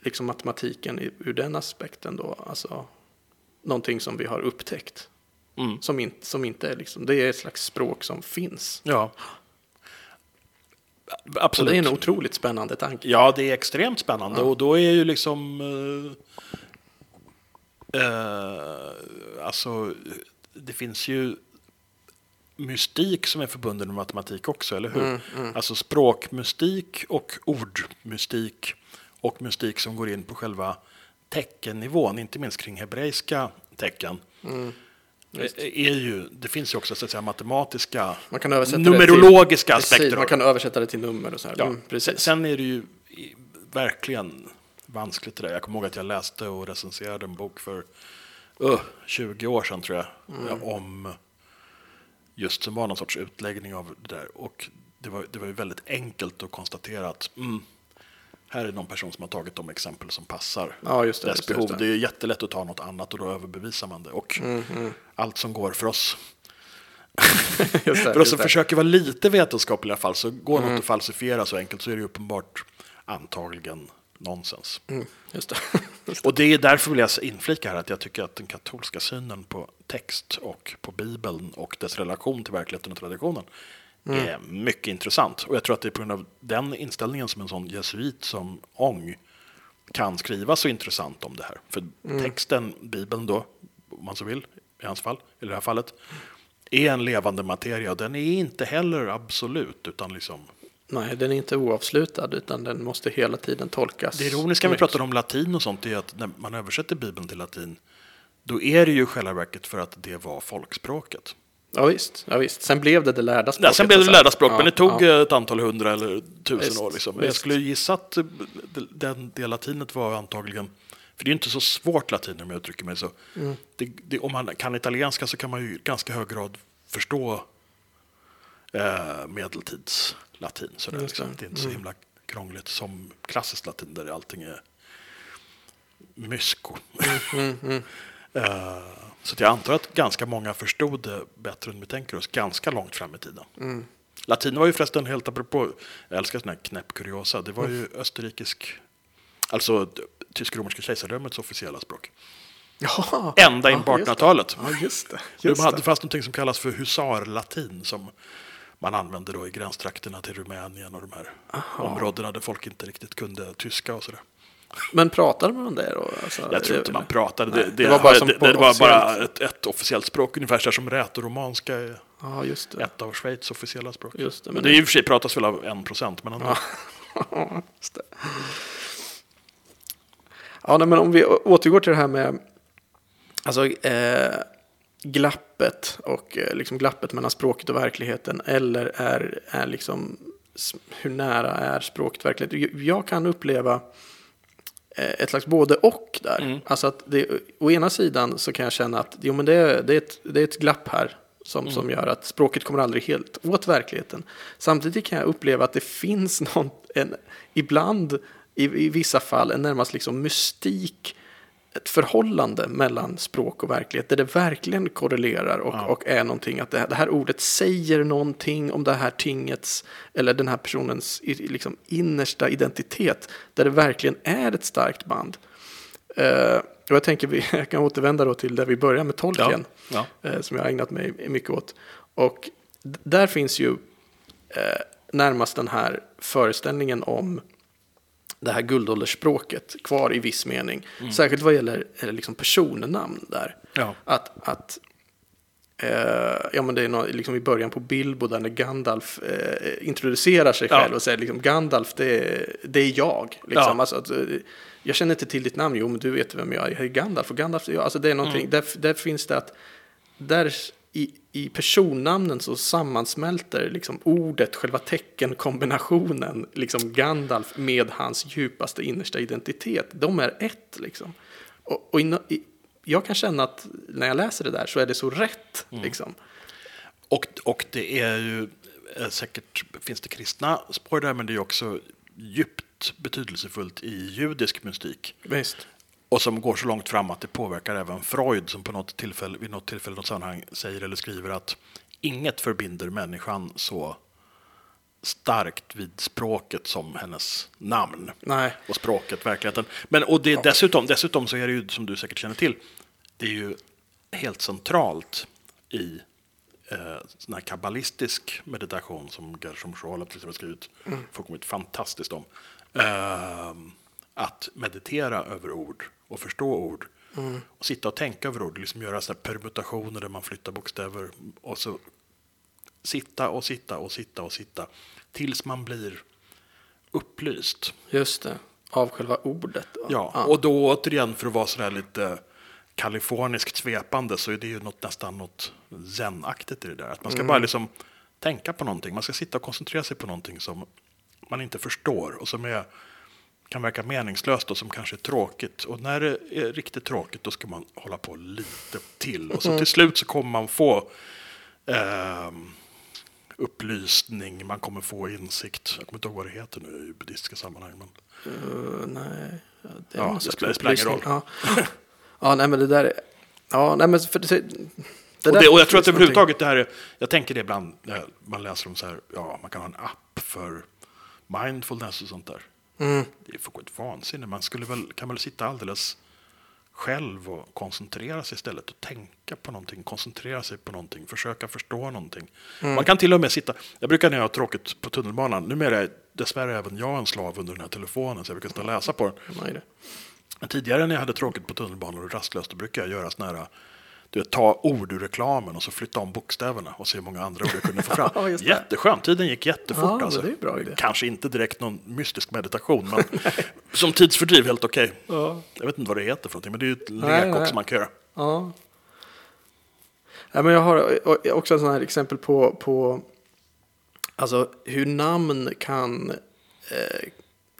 liksom matematiken i- ur den aspekten då, alltså någonting som vi har upptäckt. Mm. Som, in, som inte är liksom, det är ett slags språk som finns. ja. Absolut. det är en otroligt spännande tanke. Ja, det är extremt spännande. Och då är ju liksom... Eh, eh, alltså, det finns ju mystik som är förbunden med matematik också, eller hur? Alltså språkmystik och ordmystik och mystik som går in på själva teckennivån, inte minst kring hebreiska tecken. eh, Är ju, det finns ju också så att säga, matematiska, Man kan numerologiska till, aspekter. Precis, man kan översätta det till nummer och så här. Ja. Mm, precis. sen är det ju verkligen vanskligt det där. Jag kommer ihåg att jag läste och recenserade en bok för uh, 20 år sedan tror jag. Mm. Om just som var någon sorts utläggning av det där. Och det var, det var ju väldigt enkelt att konstatera att mm, här är någon person som har tagit de exempel som passar Ja, just det, dess just det, behov. Det. det. är jättelätt att ta något annat och då överbevisar man det. Och allt som går för oss det, för oss som det. försöker vara lite vetenskapliga i alla fall, så går något att falsifiera så enkelt så är det uppenbart antagligen nonsens. Mm, just det. Och det är därför vill jag inflika här att jag tycker att den katolska synen på text och på Bibeln och dess relation till verkligheten och traditionen är mycket intressant. Och jag tror att det är på grund av den inställningen som en sån jesuit som Ong kan skriva så intressant om det här. För texten, Bibeln då, om man så vill, i hans fall, i det här fallet, är en levande materia. Den är inte heller absolut, utan liksom... Nej, den är inte oavslutad utan den måste hela tiden tolkas. Det ironiska när vi pratar om latin och sånt är att när man översätter Bibeln till latin, då är det ju själva verket för att det var folkspråket. Ja visst, ja, visst. Sen blev det det lärda språket. Ja, sen blev det så- lärda språk, ja, men det tog ja. eh, ett antal hundra eller tusen Visst, år. Liksom. Jag skulle gissa att eh, den, det latinet var antagligen, för det är inte så svårt latin om jag uttrycker mig så. Mm. Det, det, om man kan italienska så kan man ju i ganska hög grad förstå eh, medeltidslatin. Sådär, Just det. liksom. det är inte så himla krångligt som klassiskt latin där allting är mysko. Eh, så jag antar att ganska många förstod det bättre än vi tänker oss ganska långt fram i tiden. Latin var ju förresten helt apropå, jag älskar sådana här knäppkuriosa, det var ju österrikisk, alltså tysk-romerska kejsardömets officiella språk. Ja, Ända in på ja, just det. 1800-talet. Ja, just det. De Just hade det. fast någonting som kallas för husarlatin som man använde då i gränstrakterna till Rumänien och de här områdena där folk inte riktigt kunde tyska och sådär. Men pratade man det då? Alltså, Jag tror inte man pratade. Nej, Det, det var bara det, det var bara ett, ett officiellt språk, ungefär så som rätoromanska är det. ett av Schweiz officiella språk. Just det, men det är i och för sig pratas väl av en procent, men ändå. Ja, det. Ja, nej, men om vi återgår till det här med alltså, eh, glappet och eh, liksom glappet mellan språket och verkligheten. Eller är, är liksom, hur nära är språket verkligheten? Jag- kan uppleva ett slags både och där. Alltså att det, å ena sidan så kan jag känna att jo, men det, är, det, är, ett, det är ett glapp här som, som gör att språket kommer aldrig helt åt verkligheten. Samtidigt kan jag uppleva att det finns någon, en, ibland i, i vissa fall en närmast liksom mystik ett förhållande mellan språk och verklighet där det verkligen korrelerar och, och är någonting att det här, det här ordet säger någonting om det här tingets eller den här personens liksom innersta identitet där det verkligen är ett starkt band. Eh, och jag tänker vi jag kan återvända då till där vi började med tolken Ja, eh, som jag har ägnat mig mycket åt. Och där finns ju eh, närmast den här föreställningen om det här guldåldersspråket kvar i viss mening. Särskilt vad gäller liksom personnamn där. Ja. Att, att eh, ja, men det är nå- liksom i början på Bilbo där när Gandalf eh, introducerar sig Ja. själv och säger liksom, Gandalf det är, det är jag. Liksom. Ja. Alltså, att, eh, jag känner inte till ditt namn, jo men du vet vem jag är, jag är Gandalf och Gandalf är jag. Alltså det är någonting, där, där finns det att där i, i personnamnen så sammansmälter liksom ordet, själva teckenkombinationen, liksom Gandalf med hans djupaste innersta identitet. De är ett liksom. Och, och in, i, jag kan känna att när jag läser det där så är det så rätt. Liksom. Och, och det är ju eh, säkert, finns det kristna spår där, men det är också djupt betydelsefullt i judisk mystik. Visst. Och som går så långt fram att det påverkar även Freud som på något tillfälle, vid något tillfälle, något sammanhang säger eller skriver att inget förbinder människan så starkt vid språket som hennes namn. Nej. Och språket, verkligheten. Men, och det, dessutom, dessutom så är det ju, som du säkert känner till, det är ju helt centralt i eh, sån här kabbalistisk meditation som Gershom Scholem till exempel skrivit fullkomligt fantastiskt om. Eh, att meditera över ord och förstå ord. Och sitta och tänka över ord, liksom göra här permutationer där man flyttar bokstäver. Och så sitta och sitta och sitta och sitta. Tills man blir upplyst. Just det. Av själva ordet. då. Ja, och då återigen för att vara sådär lite kaliforniskt svepande så är det ju något, nästan något zenaktigt i det där. Att man ska bara liksom tänka på någonting. Man ska sitta och koncentrera sig på någonting som man inte förstår och som är, kan verka meningslöst och som kanske är tråkigt. Och när det är riktigt tråkigt då ska man hålla på lite till. Och så till slut så kommer man få ehm, upplysning, man kommer få insikt. Jag kommer inte ihåg vad det heter nu i buddhistiska sammanhang. Men... Uh, nej. Ja, det, Ja, det spelar- spelar ingen upplysning. Ja. ja, nej men det där är... Ja, nej men för det, det Och, det, och jag tror att överhuvudtaget det här är, jag tänker det ibland när man läser om så här, ja man kan ha en app för mindfulness och sånt där. Mm. Det är fullkomligt vansinne. Man skulle väl, kan väl sitta alldeles själv och koncentrera sig istället och tänka på någonting, koncentrera sig på någonting, försöka förstå någonting. Mm. Man kan till och med sitta, jag brukar när jag har tråkigt på tunnelbanan, numera är dessvärre även jag en slav under den här telefonen så jag brukar sitta och läsa på den. Men tidigare när jag hade tråkigt på tunnelbanan och rastlöst, då brukade jag göra såna här, du vet, ta ord ur reklamen och så flytta om bokstäverna och se hur många andra ord jag kunde få fram. Ja. Jätteskönt, tiden gick jättefort. Ja, alltså. det är en bra idé. Kanske inte direkt någon mystisk meditation, men som tidsfördriv helt okej. Jag vet inte vad det heter för någonting, men det är ju ett Nej, lek nej. också man kan göra. Ja. ja men jag har också ett sånt här exempel på, på alltså, hur namn kan eh,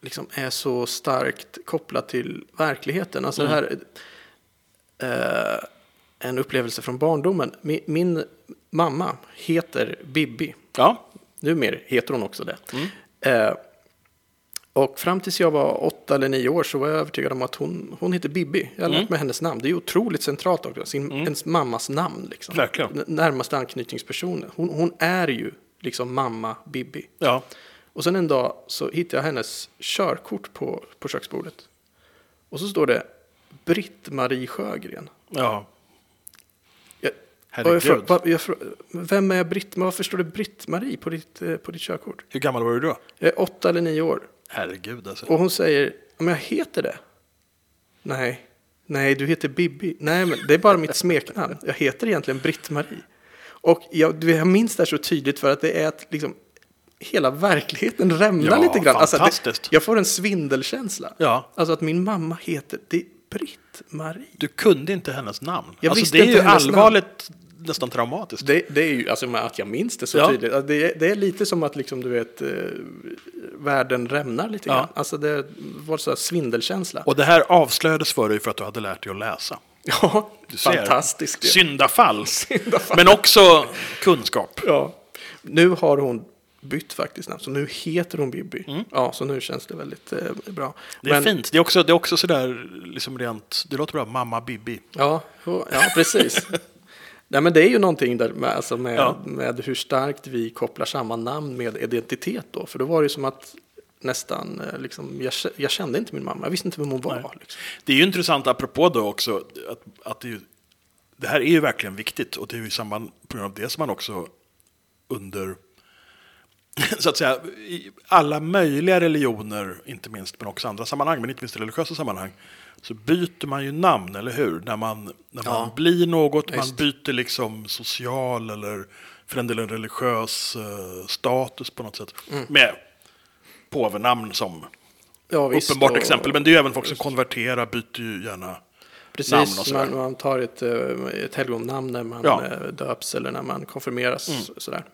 liksom är så starkt kopplat till verkligheten. Alltså det här eh, en upplevelse från barndomen. Min, min mamma heter Bibi. Ja, Numera heter hon också det. Eh, och fram tills jag var åtta eller nio år så var jag övertygad om att hon, hon heter Bibi. Jag har lärt mig hennes namn. Det är otroligt centralt också. Sin, Ens mammas namn. Liksom. Verkligen. Närmaste anknytningspersonen. Hon, hon är ju liksom mamma Bibi. Ja. Och sen en dag så hittade jag hennes körkort på, på köksbordet. Och så står det Britt-Marie Sjögren. ja. Herregud. jag, frå- va- jag, frå- vem är Britt? Varför står det Britt-Marie på ditt, eh, på ditt körkort? Hur gammal var du då? Jag är åtta eller nio år. Herregud alltså. Och hon säger, men jag heter det. Nej, nej du heter Bibi. Nej, men det är bara mitt smeknamn. Jag heter egentligen Britt-Marie. Och jag, jag minns det här så tydligt för att det är att liksom, hela verkligheten rämnar Ja, lite grann. Alltså, fantastiskt. det, jag får en svindelkänsla. Ja. Alltså att min mamma heter, det Britt-Marie. Du kunde inte hennes namn. Jag alltså, det är inte ju hennes namn. Nästan traumatiskt. Det, det är ju, alltså att jag minns det så Ja. tydligt. Alltså, Det är, det är lite som att liksom, du vet, eh, världen rämnar lite Ja. grann. Alltså det var så här svindelkänsla. Och det här avslöjades för dig för att du hade lärt dig att läsa. Ja, Du ser. fantastiskt. Syndafall. Syndafall. Men också kunskap. Ja. Nu har hon bytt faktiskt namn, så nu heter hon Bibi. Mm. Ja, så nu känns det väldigt eh, bra. Det är fint. Det är också, det är också sådär, liksom rent, det låter bra, mamma Bibi. Ja, ja precis. Nej, men det är ju någonting där med, alltså med, Ja. med hur starkt vi kopplar samman namn med identitet då. För då var det ju som att nästan, eh, liksom, jag, jag kände inte min mamma, jag visste inte vem hon var. Liksom. Det är ju intressant apropå då också, att, att det, ju, det här är ju verkligen viktigt och det är ju i samband på grund av det som man också under, så att säga, i alla möjliga religioner, inte minst, men också andra sammanhang, men inte minst religiösa sammanhang, så byter man ju namn, eller hur? När man, när man Ja. blir något, man Visst. byter liksom social eller för en del en religiös eh, status på något sätt. Med påvenamn som Ja, visst, uppenbart och- exempel, men det är ju även folk som konverterar, byter ju gärna namn Precis, man, man tar ett, eh, ett helgonnamn när man Ja. eh, döps eller när man konfirmeras. Mm. Sådär.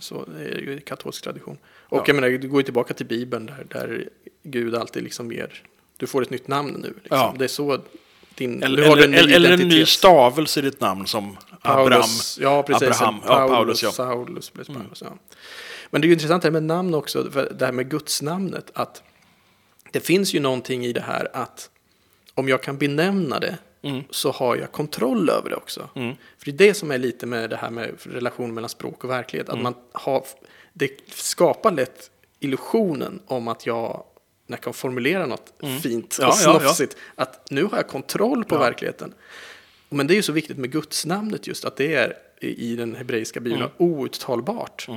Så det är ju katolsk tradition. Och jag menar, du går ju tillbaka till Bibeln där, där Gud alltid liksom ger, du får ett nytt namn nu. Liksom. Ja. Det är så din, Eller, eller, en eller, en ny stavelse i ditt namn som Abraham. Paulus, ja precis. Abraham, ja, Paulus, Paulus, ja. Mm. Saulus, Paulus, ja. Men det är ju intressant det här med namn också, för det här med gudsnamnet, att det finns ju någonting i det här att om jag kan benämna det Mm. så har jag kontroll över det också. För det är det som är lite med det här med relationen mellan språk och verklighet, Mm. att man har, det skapar lätt illusionen om att jag när jag kan formulera något fint Mm. Ja, och ja, ja. snofsigt, att nu har jag kontroll på verkligheten. Men det är ju så viktigt med gudsnamnet just, att det är i den hebreiska bibeln Mm. outtalbart.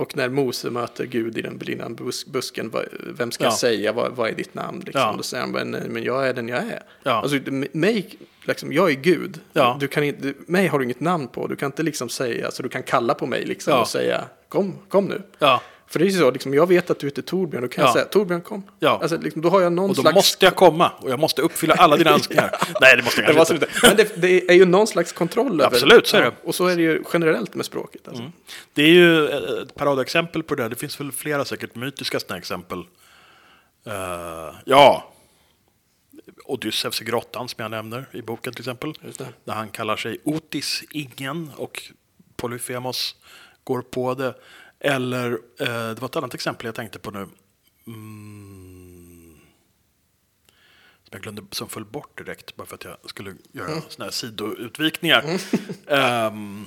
Och när Mose möter Gud i den brinnande bus busken, vem ska Ja. säga, vad, vad är ditt namn? Liksom. Ja. Då säger han, men, men jag är den jag är. Ja. Alltså, mig, liksom, jag är Gud. Ja. Du kan inte, mig har du inget namn på, du kan inte liksom säga, alltså, du kan kalla på mig liksom, och säga, kom, kom nu. För det är ju så, liksom, jag vet att du heter Torbjörn, då kan Ja. jag säga, Torbjörn kom. Ja. Alltså, liksom, då har jag någon Och då slags... måste jag komma och jag måste uppfylla alla dina önskningar. Nej, det måste jag Det var kanske inte. Men det, det är ju någon slags kontroll över Absolut, så är det. Och så är det ju generellt med språket. Alltså. Det är ju ett paradexempel på det. Det finns väl flera säkert mytiska sådana exempel. Eh, ja, Odysseus i grottan som jag nämner i boken till exempel. Just det. Där han kallar sig Otis, ingen, och Polyphemos går på det. Eller, eh, det var ett annat exempel jag tänkte på nu. Mm, som jag glömde, som föll bort direkt bara för att jag skulle göra Mm. såna här sidoutvikningar. Ehm,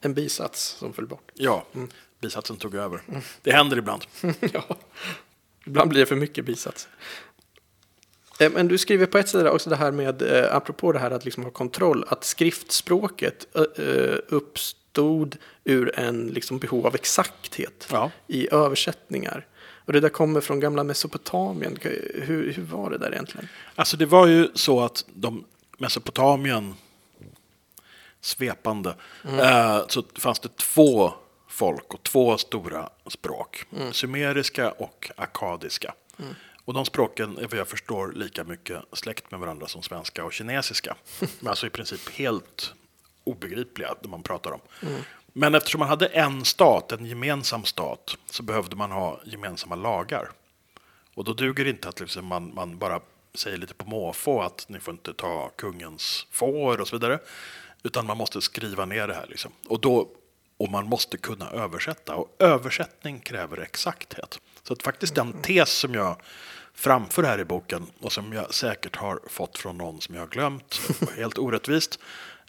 En bisats som föll bort. Ja, bisatsen tog över. Det händer ibland. ja. Ibland blir det för mycket bisats. Eh, Men du skriver på ett ställe också det här med, eh, apropå det här att liksom ha kontroll, att skriftspråket eh, uppstod ur en liksom behov av exakthet Ja. i översättningar. Och det där kommer från gamla Mesopotamien. Hur, hur var det där egentligen? Alltså det var ju så att de Mesopotamien, svepande, eh, så fanns det två folk och två stora språk. Sumeriska och akkadiska. Och de språken är vad jag förstår lika mycket släkt med varandra som svenska och kinesiska. Men alltså i princip helt obegripliga när man pratar om. Men eftersom man hade en stat, en gemensam stat, så behövde man ha gemensamma lagar. Och då duger det inte att liksom man, man bara säger lite på måfå att ni får inte ta kungens får och så vidare. Utan man måste skriva ner det här. Liksom. Och, då, och man måste kunna översätta. Och översättning kräver exakthet. Så att faktiskt den tes som jag framför här i boken och som jag säkert har fått från någon som jag har glömt, helt orättvist.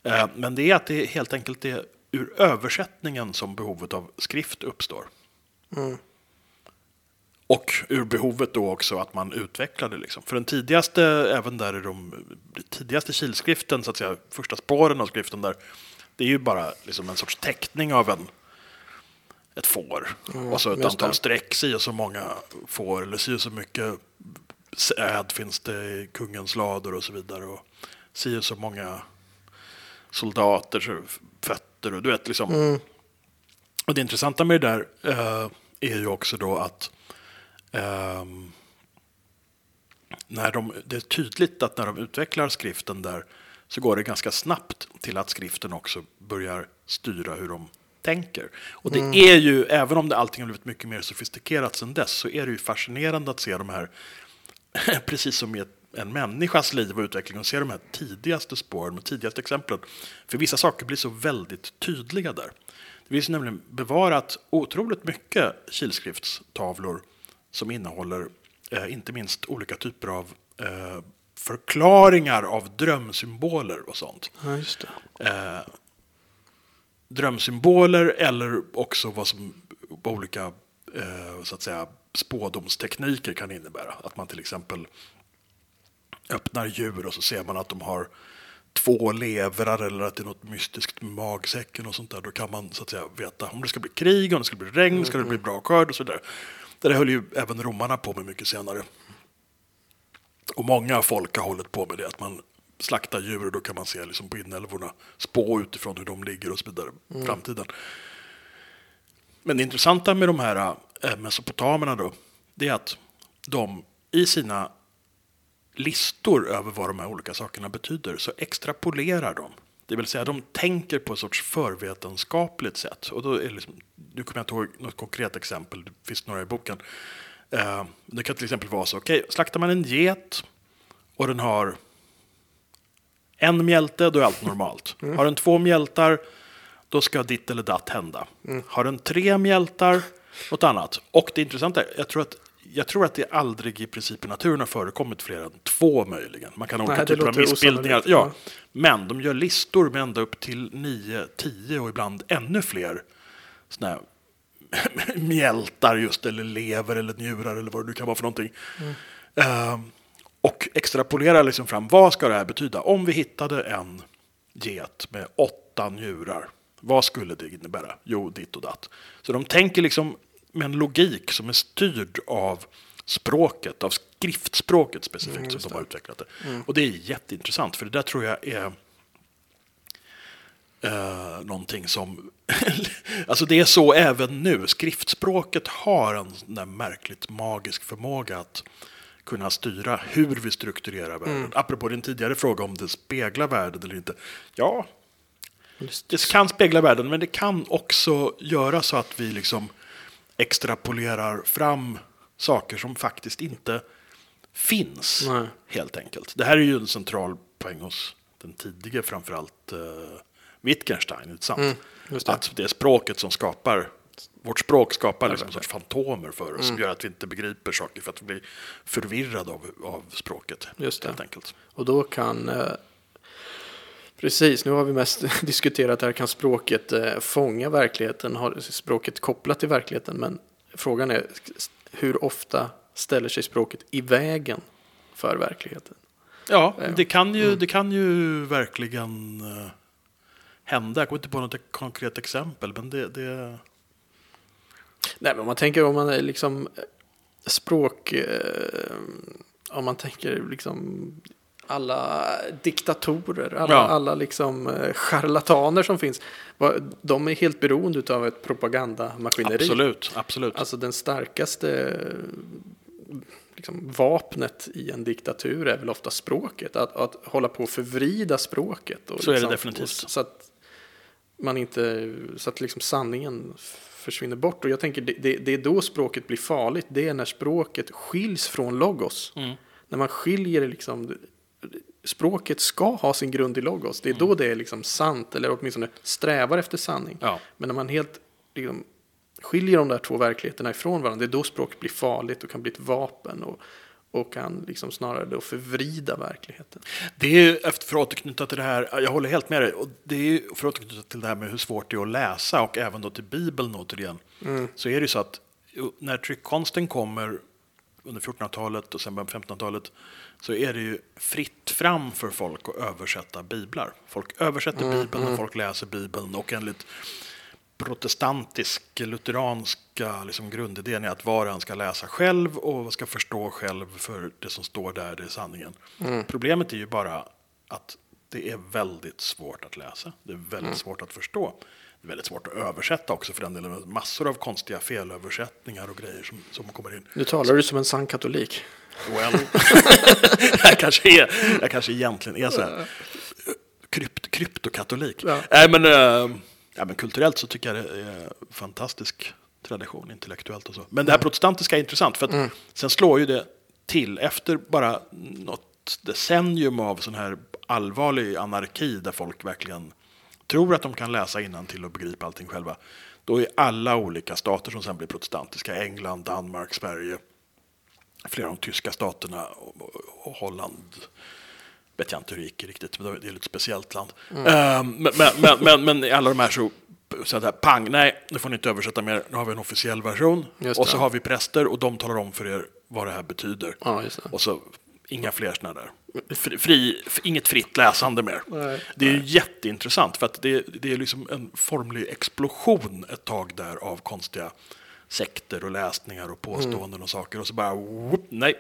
Eh, men det är att det helt enkelt är ur översättningen som behovet av skrift uppstår. Och ur behovet då också att man utvecklar det. Liksom. För den tidigaste, även där i de tidigaste kilskriften, så att säga, första spåren av skriften där, det är ju bara liksom en sorts teckning av en, ett får. och så ett antal det. streck, si och så många får, eller si och så mycket säd finns det i kungens lador och så vidare. Och si och så många soldaters fötter och du vet liksom. Och det intressanta med det där eh, är ju också då att ehm, när de, det är tydligt att när de utvecklar skriften där så går det ganska snabbt till att skriften också börjar styra hur de tänker. Och det är ju, även om det allting har blivit mycket mer sofistikerat sedan dess, så är det ju fascinerande att se de här, precis som i ett, en människas liv och utveckling, och se de här tidigaste spåren, de tidigaste exemplen. För vissa saker blir så väldigt tydliga där. Det finns nämligen bevarat otroligt mycket kilskriftstavlor som innehåller eh, inte minst olika typer av eh, förklaringar av drömsymboler och sånt. Ja. Eh, drömsymboler eller också vad som olika eh, så att säga, spådomstekniker kan innebära. Att man till exempel öppnar djur och så ser man att de har två levrar eller att det är något mystiskt med magsäcken och sånt där. Då kan man så att säga veta om det ska bli krig, om det ska bli regn, ska det bli bra skörd och så vidare. Det där höll ju även romarna på med mycket senare. Och många folk har hållit på med det, att man slaktar djur och då kan man se liksom på inälvorna, spå utifrån hur de ligger och så vidare i framtiden. Men det intressanta med de här eh, mesopotamerna då, det är att de i sina listor över vad de här olika sakerna betyder så extrapolerar de. Det vill säga de tänker på ett sorts förvetenskapligt sätt. Och då är liksom, nu kommer jag inte ihåg något konkret exempel, det finns några i boken. Eh, det kan till exempel vara så, okej, slaktar man en get och den har en mjälte, då är allt normalt. Har den två mjältar, då ska ditt eller datt hända. Har den tre mjältar, något annat. Och det intressanta är, jag tror att jag tror att det aldrig i princip i naturen har förekommit fler än två möjligen. Man kan ha olika typer av missbildningar. Ja. Men de gör listor med ända upp till nio, tio och ibland ännu fler såna mjältar just, eller lever eller njurar eller vad det nu kan vara för någonting. Ehm, och extrapolerar liksom fram, vad ska det här betyda? Om vi hittade en get med åtta njurar, vad skulle det innebära? Jo, ditt och datt. Så de tänker liksom med en logik som är styrd av språket, av skriftspråket specifikt som de har utvecklat det. Och det är jätteintressant, för det där tror jag är eh, någonting som... alltså det är så även nu. Skriftspråket har en där märkligt magisk förmåga att kunna styra hur vi strukturerar världen. Apropå din tidigare fråga om det speglar världen eller inte. Ja, det kan spegla världen, men det kan också göra så att vi liksom extrapolerar fram saker som faktiskt inte finns, Nej. helt enkelt. Det här är ju en central poäng hos den tidige, framförallt uh, Wittgenstein, inte sant? just det. Att det är språket som skapar, vårt språk skapar liksom en sorts fantomer för oss, som gör att vi inte begriper saker, för att vi blir förvirrade av, av språket, Just det. helt enkelt. Och då kan... Eh, precis, nu har vi mest diskuterat här, kan språket eh, fånga verkligheten? Har språket kopplat till verkligheten? Men frågan är hur ofta ställer sig språket i vägen för verkligheten? Ja, Ja. det kan ju, det kan ju verkligen eh, hända. Jag kommer inte på något konkret exempel, men det... det Nej, men om man tänker om man är liksom eh, språk... Eh, om man tänker liksom alla diktatorer, alla, Ja. alla liksom eh, charlataner som finns. De är helt beroende av ett propagandamaskineri. absolut, absolut. Alltså den starkaste liksom, vapnet i en diktatur är väl ofta språket. Att, att hålla på och förvrida språket. Och Så är det liksom, definitivt. Så att man inte, så att liksom sanningen försvinner bort. Och jag tänker det, det, det är då språket blir farligt. Det är när språket skiljs från logos. Mm. När man skiljer liksom Språket ska ha sin grund i logos. Det är då det är liksom sant, eller åtminstone strävar efter sanning. Ja. Men när man helt liksom, skiljer de där två verkligheterna ifrån varandra, det är då språket blir farligt och kan bli ett vapen. Och, och kan liksom snarare då förvrida verkligheten. Det är ju, för att återknyta till det här, jag håller helt med dig, och det är ju för att återknyta till det här med hur svårt det är att läsa och även då till Bibeln återigen, mm. så är det ju så att när tryckkonsten kommer under 1400-talet och sen början på 1500-talet så är det ju fritt fram för folk att översätta biblar. Folk översätter mm, Bibeln och mm. folk läser Bibeln och enligt protestantisk, lutheranska liksom grundidén är att var och en ska läsa själv och ska förstå själv för det som står där, det är sanningen. Mm. Problemet är ju bara att det är väldigt svårt att läsa. Det är väldigt mm. svårt att förstå. Det är väldigt svårt att översätta också för den delen. Massor av konstiga felöversättningar och grejer som, som kommer in. Nu talar du som en sann katolik. Well, jag, kanske är, jag kanske egentligen är så här krypt, kryptokatolik. Ja. Nej, men, äh, ja, men kulturellt så tycker jag det är fantastisk tradition, intellektuellt och så. Men det här mm. protestantiska är intressant, för att mm. sen slår ju det till efter bara något decennium av sån här allvarlig anarki där folk verkligen tror att de kan läsa innan till och begripa allting själva. Då är alla olika stater som sen blir protestantiska, England, Danmark, Sverige, flera av de tyska staterna och Holland, vet jag inte hur det gick riktigt, men det är ett speciellt land. Mm. Uh, men, men, men, men, alla de här så så här, pang, nej, nu får ni inte översätta mer, nu har vi en officiell version. Och så har vi präster och de talar om för er vad det här betyder. Ja, och så inga fler sådana där. Fri, fri, inget fritt läsande mer. Nej, det är nej. jätteintressant för att det, det är liksom en formlig explosion ett tag där av konstiga sekter och läsningar och påståenden mm. och saker. Och så bara, whoop, nej,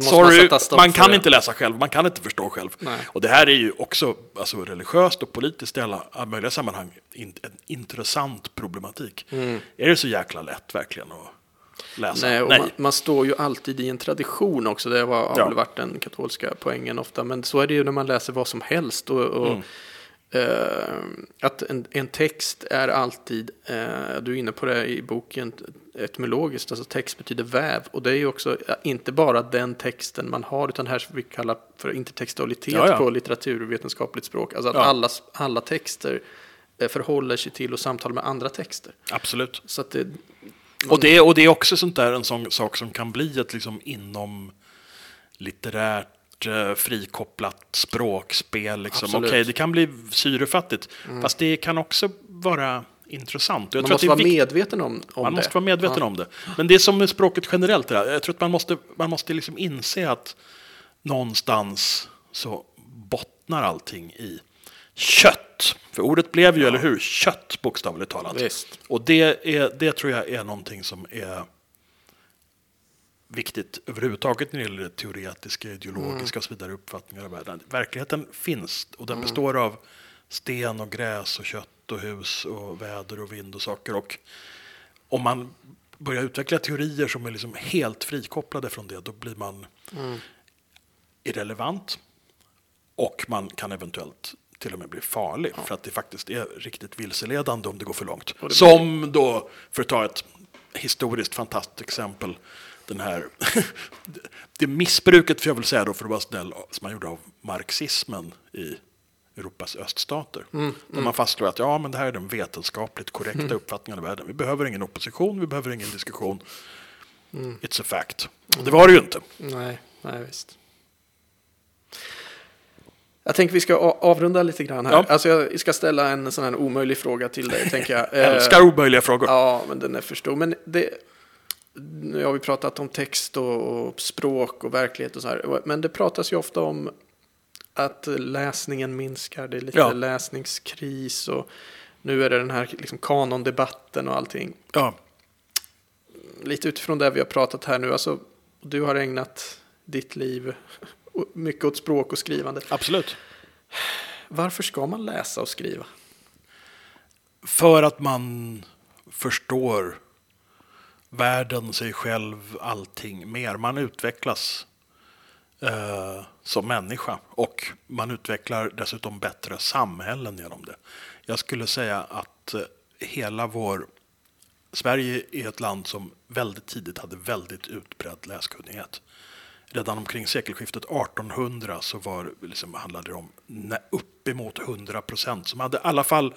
Sorry, man, man kan det. inte läsa själv, man kan inte förstå själv. Nej. Och det här är ju också alltså, religiöst och politiskt i alla möjliga sammanhang en intressant problematik. Mm. Är det så jäkla lätt verkligen att läsa? Nej, Nej. Man, man, står ju alltid i en tradition också. Det har ja. väl varit den katolska poängen ofta. Men så är det ju när man läser vad som helst. Och, och mm. Uh, att en, en, text är alltid, uh, du är inne på det i boken, etymologiskt, alltså text betyder väv. Och det är ju också inte bara den texten man har, utan här som vi kallar för intertextualitet ja, ja. på litteraturvetenskapligt språk. Alltså att ja. alla, alla texter uh, förhåller sig till och samtalar med andra texter. Absolut. Så att det, och, det, och det är också sånt där, en sån sak som kan bli ett liksom inom litterärt Eh, frikopplat språkspel. Liksom. Okej, okay, det kan bli syrefattigt, mm. fast det kan också vara intressant. Man måste vara medveten om, om man det. måste vara medveten ja. om det. Men det är som med språket generellt. Där. Jag tror att man måste, man måste liksom inse att någonstans så bottnar allting i kött. För ordet blev ju, ja. eller hur, kött bokstavligt talat. Visst. Och det, är, det tror jag är någonting som är viktigt överhuvudtaget när det gäller teoretiska, ideologiska mm. och så vidare uppfattningar av världen. Verkligheten finns och den mm. består av sten och gräs och kött och hus och väder och vind och saker. Och om man börjar utveckla teorier som är liksom helt frikopplade från det, då blir man mm. irrelevant och man kan eventuellt till och med bli farlig ja. för att det faktiskt är riktigt vilseledande om det går för långt. Som då, för att ta ett historiskt fantastiskt exempel, den här, det missbruket, för jag vill säga då för att vara snäll, som man gjorde av marxismen i Europas öststater. Mm, mm. Där man fastslår att ja, men det här är den vetenskapligt korrekta mm. uppfattningen av världen. Vi behöver ingen opposition, vi behöver ingen diskussion. Mm. It's a fact. Och det var det ju inte. Nej, nej visst. Jag tänker vi ska avrunda lite grann här. Ja. Alltså jag ska ställa en sån här omöjlig fråga till dig. tänker jag. älskar omöjliga frågor. Ja, men den är för stor. Men det, nu har vi pratat om text och, och, språk och verklighet och så här. Men det pratas ju ofta om att läsningen minskar. Det är lite ja. läsningskris och nu är det den här liksom kanondebatten och allting. Ja. Lite utifrån det vi har pratat här nu. Alltså, du har ägnat ditt liv mycket åt språk och skrivande. Absolut. Varför ska man läsa och skriva? För att man förstår världen, sig själv, allting mer. Man utvecklas eh, som människa och man utvecklar dessutom bättre samhällen genom det. Jag skulle säga att eh, hela vår Sverige är ett land som väldigt tidigt hade väldigt utbredd läskunnighet. Redan omkring sekelskiftet 1800 så var, liksom, handlade det om uppemot 100 procent som hade i alla fall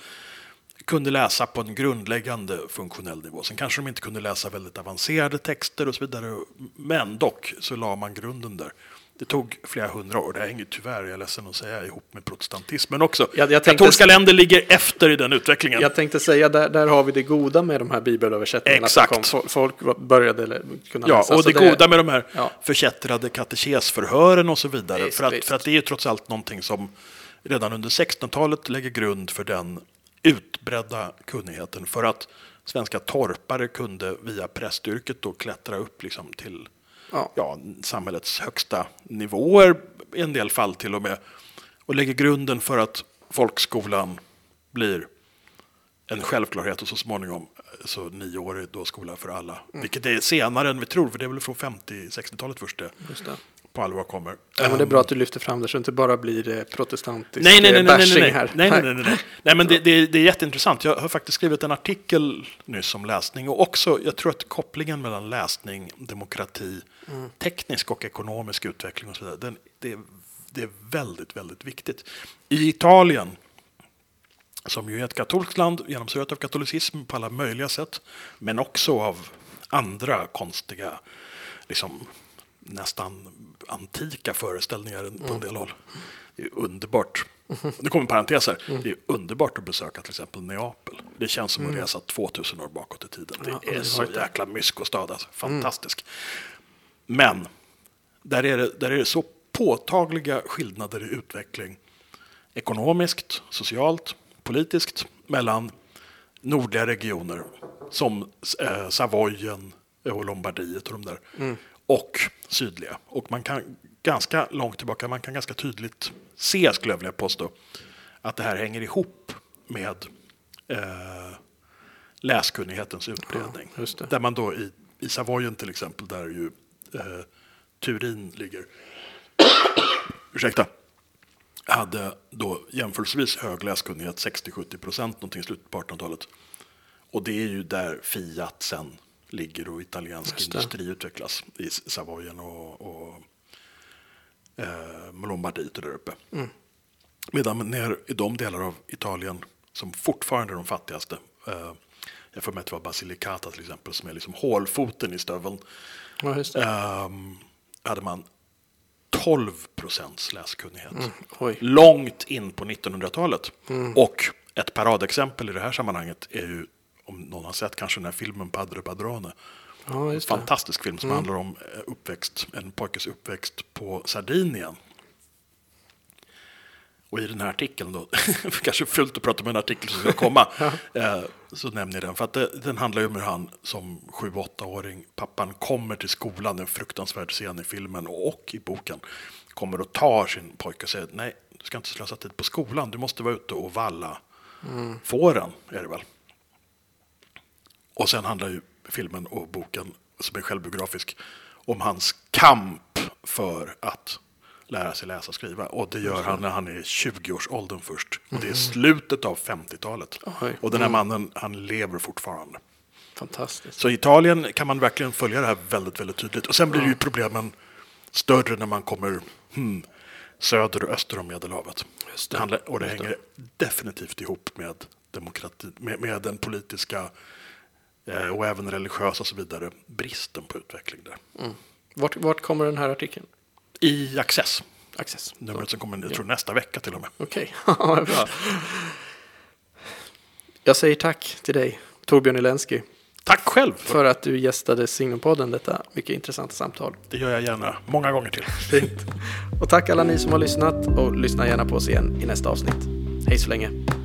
kunde läsa på en grundläggande funktionell nivå. Sen kanske de inte kunde läsa väldigt avancerade texter och så vidare. Men dock så la man grunden där. Det tog flera hundra år. Det hänger tyvärr, jag är ledsen att säga, ihop med protestantismen också. Jag- jag tänkte- Katolska länder ligger efter i den utvecklingen. Jag tänkte säga, där, där har vi det goda med de här bibelöversättningarna. Exakt. Kom, Fo- folk började kunna Ja, läsa. och Så det goda med de här ja. förkättrade katekesförhören och så vidare. Visst, för, att, visst. för att det är ju trots allt någonting som redan under 1600-talet lägger grund för den utbredda kunnigheten. För att svenska torpare kunde via prästyrket då klättra upp liksom till Ja. ja, samhällets högsta nivåer, i en del fall till och med. Och lägger grunden för att folkskolan blir en självklarhet och så småningom så nioårig då skola för alla. Mm. Vilket är senare än vi tror, för det är väl från 50-60-talet först det. På allvar kommer. Ja, men det är bra att du lyfter fram det så det inte bara blir eh, protestantisk Nej, nej, nej, eh, nej, nej, bashing nej, här. nej, nej, nej, nej, nej. nej men det, det, det är jätteintressant. Jag har faktiskt skrivit en artikel nyss om läsning och också, jag tror att kopplingen mellan läsning, demokrati, teknisk och ekonomisk utveckling och så vidare, den, det, det är väldigt, väldigt viktigt. I Italien, som ju är ett katolskt land, genomsyrat av katolicism på alla möjliga sätt, men också av andra konstiga, liksom nästan antika föreställningar på en del håll. Det är underbart. Nu kommer en parentes här. Det är underbart att besöka till exempel Neapel. Det känns som att resa 2000 år bakåt i tiden. Ja, Det är så det. jäkla myskostad. Alltså. Fantastisk. Men där är, det, där är det så påtagliga skillnader i utveckling ekonomiskt, socialt, politiskt mellan nordliga regioner som eh, Savoyen och Lombardiet och de där och sydliga. Och man kan ganska långt tillbaka, man kan ganska tydligt se, skulle jag vilja påstå, att det här hänger ihop med eh, läskunnighetens utbredning. Ja. Där man då i, i Savoyen till exempel, där ju eh, Turin ligger, ursäkta, hade då jämförelsevis hög läskunnighet, 60-70 procent någonting i slutet på 1800-talet. Och det är ju där Fiat sen ligger och italiensk industri utvecklas i Savoyen och, och eh, Lombardiet där uppe. Medan ner i de delar av Italien som fortfarande är de fattigaste, eh, jag får med att det var Basilicata till exempel, som är liksom hålfoten i stöveln, Ja, ehm, hade man 12 procents läskunnighet. Oj. Långt in på 1900-talet. Och ett paradexempel i det här sammanhanget är ju, om någon har sett kanske den här filmen Padre Padrone. Ja, det. Fantastisk film som handlar om eh, uppväxt, en pojkes uppväxt på Sardinien. Och i den här artikeln då, kanske fult att prata om en artikel som ska komma, eh, så nämner jag den. För att det, den handlar ju om hur han som 7-8-åring, pappan kommer till skolan, en fruktansvärd scen i filmen och i boken, kommer och tar sin pojke och säger nej, du ska inte slösa tid på skolan, du måste vara ute och valla fåren, är det väl. Och sen handlar ju filmen och boken, som är självbiografisk, om hans kamp för att lära sig läsa och skriva. Och det gör han när han är i 20-årsåldern först. Och det är slutet av 50-talet. Oj. Och den här mannen, han lever fortfarande. Fantastiskt. Så i Italien kan man verkligen följa det här väldigt, väldigt tydligt. Och sen blir ju problemen större när man kommer hmm, söder och öster om Medelhavet. Det och det hänger definitivt ihop med demokrati, med, med den politiska och även religiösa och så vidare bristen på utveckling där. Vart, vart kommer den här artikeln? I Access, Access. numret som kommer jag tror nästa vecka till och med. Okej, ja, bra. Jag säger tack till dig, Torbjörn Elensky, Tack själv! för att du gästade Signumpodden, detta mycket intressanta samtal. Det gör jag gärna, många gånger till. Fint. Och tack alla ni som har lyssnat och lyssna gärna på oss igen i nästa avsnitt. Hej så länge.